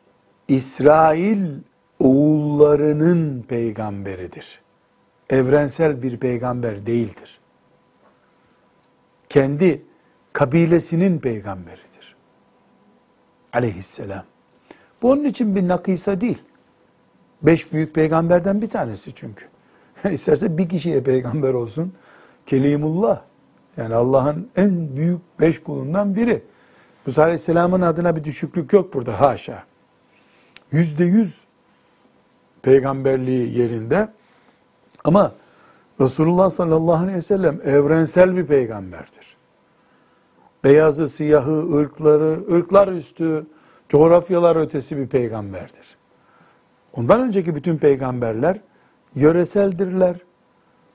İsrail oğullarının peygamberidir. Evrensel bir peygamber değildir. Kendi kabilesinin peygamberidir. Aleyhisselam. Bu onun için bir nakisa değil. Beş büyük peygamberden bir tanesi çünkü. İsterse bir kişiye peygamber olsun. Kelimullah. Yani Allah'ın en büyük beş kulundan biri. Musa Aleyhisselam'ın adına bir düşüklük yok burada haşa. Yüzde yüz peygamberliği yerinde. Ama Resulullah sallallahu aleyhi ve sellem evrensel bir peygamberdir. Beyazı, siyahı, ırkları, ırklar üstü, coğrafyalar ötesi bir peygamberdir. Ondan önceki bütün peygamberler yöreseldirler.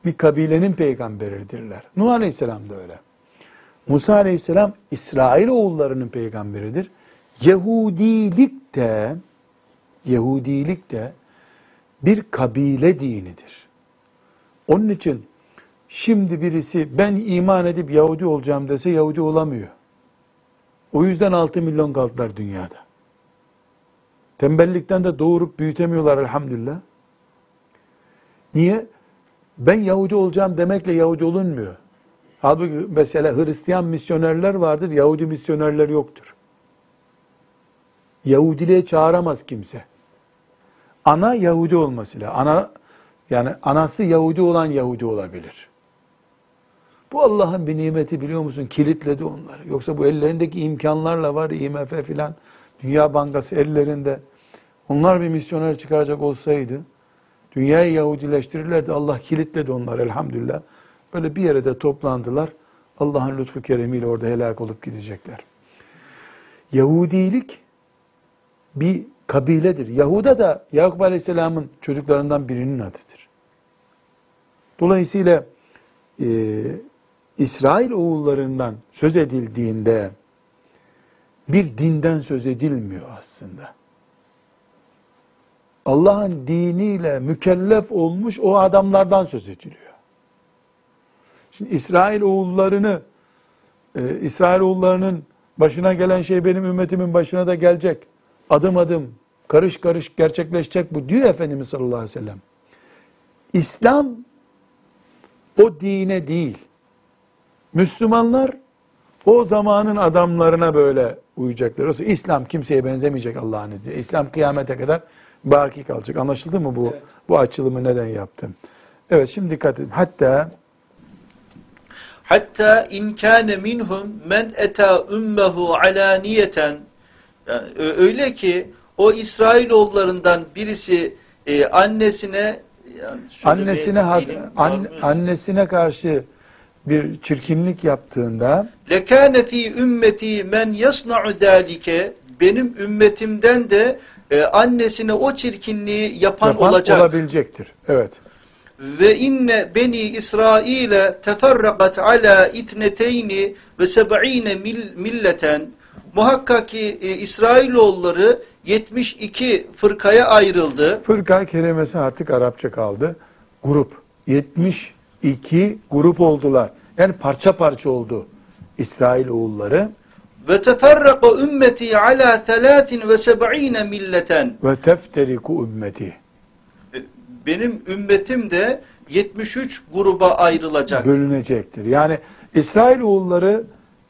Bir kabilenin peygamberidirler. Nuh Aleyhisselam da öyle. Musa Aleyhisselam İsrail oğullarının peygamberidir. Yahudilik de Yahudilik de bir kabile dinidir. Onun için şimdi birisi ben iman edip Yahudi olacağım dese Yahudi olamıyor. O yüzden 6 milyon kaldılar dünyada. Tembellikten de doğurup büyütemiyorlar elhamdülillah. Niye? Ben Yahudi olacağım demekle Yahudi olunmuyor. Halbuki mesela Hristiyan misyonerler vardır, Yahudi misyonerler yoktur. Yahudiliğe çağıramaz kimse. Ana Yahudi olması lazım. Ana yani anası Yahudi olan Yahudi olabilir. Bu Allah'ın bir nimeti biliyor musun? Kilitledi onları. Yoksa bu ellerindeki imkanlarla var IMF filan Dünya Bankası ellerinde. Onlar bir misyoner çıkaracak olsaydı dünyayı Yahudileştirirlerdi. Allah kilitledi onları elhamdülillah. Böyle bir yere de toplandılar. Allah'ın lütfu keremiyle orada helak olup gidecekler. Yahudilik bir kabiledir. Yahuda da Yakup Aleyhisselam'ın çocuklarından birinin adıdır. Dolayısıyla e, İsrail oğullarından söz edildiğinde bir dinden söz edilmiyor aslında. Allah'ın diniyle mükellef olmuş o adamlardan söz ediliyor. Şimdi İsrail oğullarını e, İsrail oğullarının başına gelen şey benim ümmetimin başına da gelecek. Adım adım, karış karış gerçekleşecek bu diyor Efendimiz sallallahu aleyhi ve sellem. İslam o dine değil. Müslümanlar o zamanın adamlarına böyle uyacaklar. Oysa İslam kimseye benzemeyecek Allah'ın izniyle. İslam kıyamete kadar baki kalacak. Anlaşıldı mı bu Evet. bu açılımı neden yaptım? Evet şimdi dikkat edin. Hatta Hatta in kana minhum men eta ummehu alaniyeten yani öyle ki o İsrailoğullarından birisi e, annesine yani annesine dilim an- annesine karşı bir çirkinlik yaptığında lekâne fî ümmeti men yasna'u zâlike benim ümmetimden de e, annesine o çirkinliği yapan, yapan olacak. olabilecektir. Evet. Ve inne beni İsrail'e teferrakat ala itneteyni ve seb'ine mil, milleten muhakkak ki e, İsrailoğulları 72 fırkaya ayrıldı. Fırka kelimesi artık Arapça kaldı. Grup. 72 grup oldular. Yani parça parça oldu İsrail oğulları. Ve teferraka ümmeti ala 73 milleten Ve tefteriku ümmeti. E, benim ümmetim de 73 gruba ayrılacak. Bölünecektir. Yani İsrail oğulları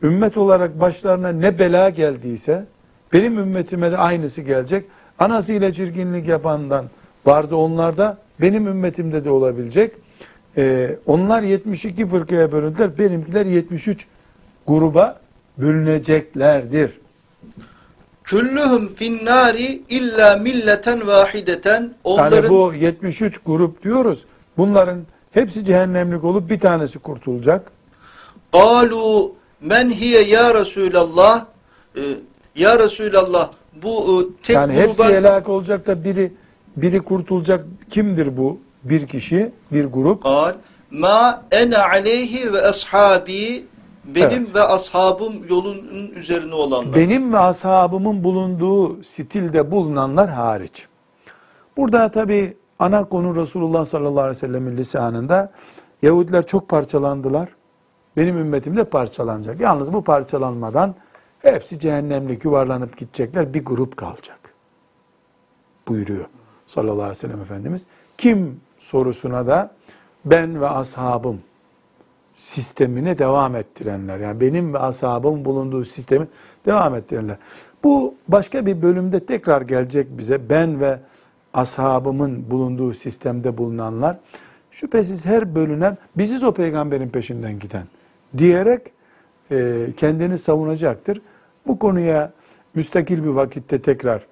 ümmet olarak başlarına ne bela geldiyse benim ümmetime de aynısı gelecek. Anasıyla çirkinlik yapandan vardı onlarda. Benim ümmetimde de olabilecek. Ee, onlar 72 fırkaya bölündüler. Benimkiler 73 gruba bölüneceklerdir. Küllühüm finnari illa milleten vahideten onların Yani bu 73 grup diyoruz. Bunların hepsi cehennemlik olup bir tanesi kurtulacak. Galu men hiye ya Resulallah Ee, ya Resulallah bu e, tek yani hepsi gruba helak olacak da biri biri kurtulacak. Kimdir bu? Bir kişi, bir grup. Kal ma ene aleyhi ve ashabi benim Evet. ve ashabım yolunun üzerine olanlar. Benim ve ashabımın bulunduğu stilde bulunanlar hariç. Burada tabi ana konu Resulullah sallallahu aleyhi ve sellemin lisanında Yahudiler çok parçalandılar. Benim ümmetim de parçalanacak. Yalnız bu parçalanmadan hepsi cehennemlik yuvarlanıp gidecekler. Bir grup kalacak. Buyuruyor sallallahu aleyhi ve sellem Efendimiz. Kim sorusuna da ben ve ashabım sistemine devam ettirenler. Yani benim ve ashabım bulunduğu sistemi devam ettirenler. Bu başka bir bölümde tekrar gelecek bize. Ben ve ashabımın bulunduğu sistemde bulunanlar şüphesiz her bölünen biziz o peygamberin peşinden giden diyerek e, kendini savunacaktır. Bu konuya müstakil bir vakitte tekrar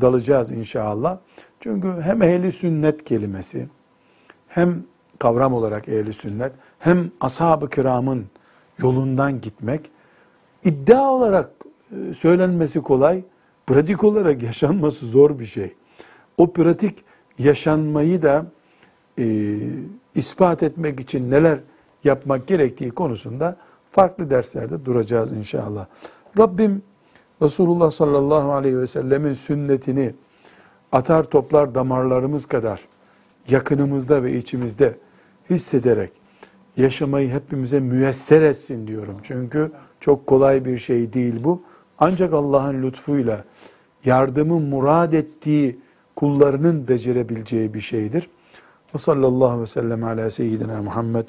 dalacağız inşallah. Çünkü hem ehli sünnet kelimesi hem kavram olarak ehli sünnet hem ashab-ı kiramın yolundan gitmek iddia olarak e, söylenmesi kolay, pratik olarak yaşanması zor bir şey. O pratik yaşanmayı da e, ispat etmek için neler yapmak gerektiği konusunda farklı derslerde duracağız inşallah. Rabbim Resulullah sallallahu aleyhi ve sellemin sünnetini atar toplar damarlarımız kadar yakınımızda ve içimizde hissederek yaşamayı hepimize müyesser etsin diyorum. Çünkü çok kolay bir şey değil bu. Ancak Allah'ın lütfuyla yardımı murad ettiği kullarının becerebileceği bir şeydir. Ve sallallahu ve sellem ala seyyidina Muhammed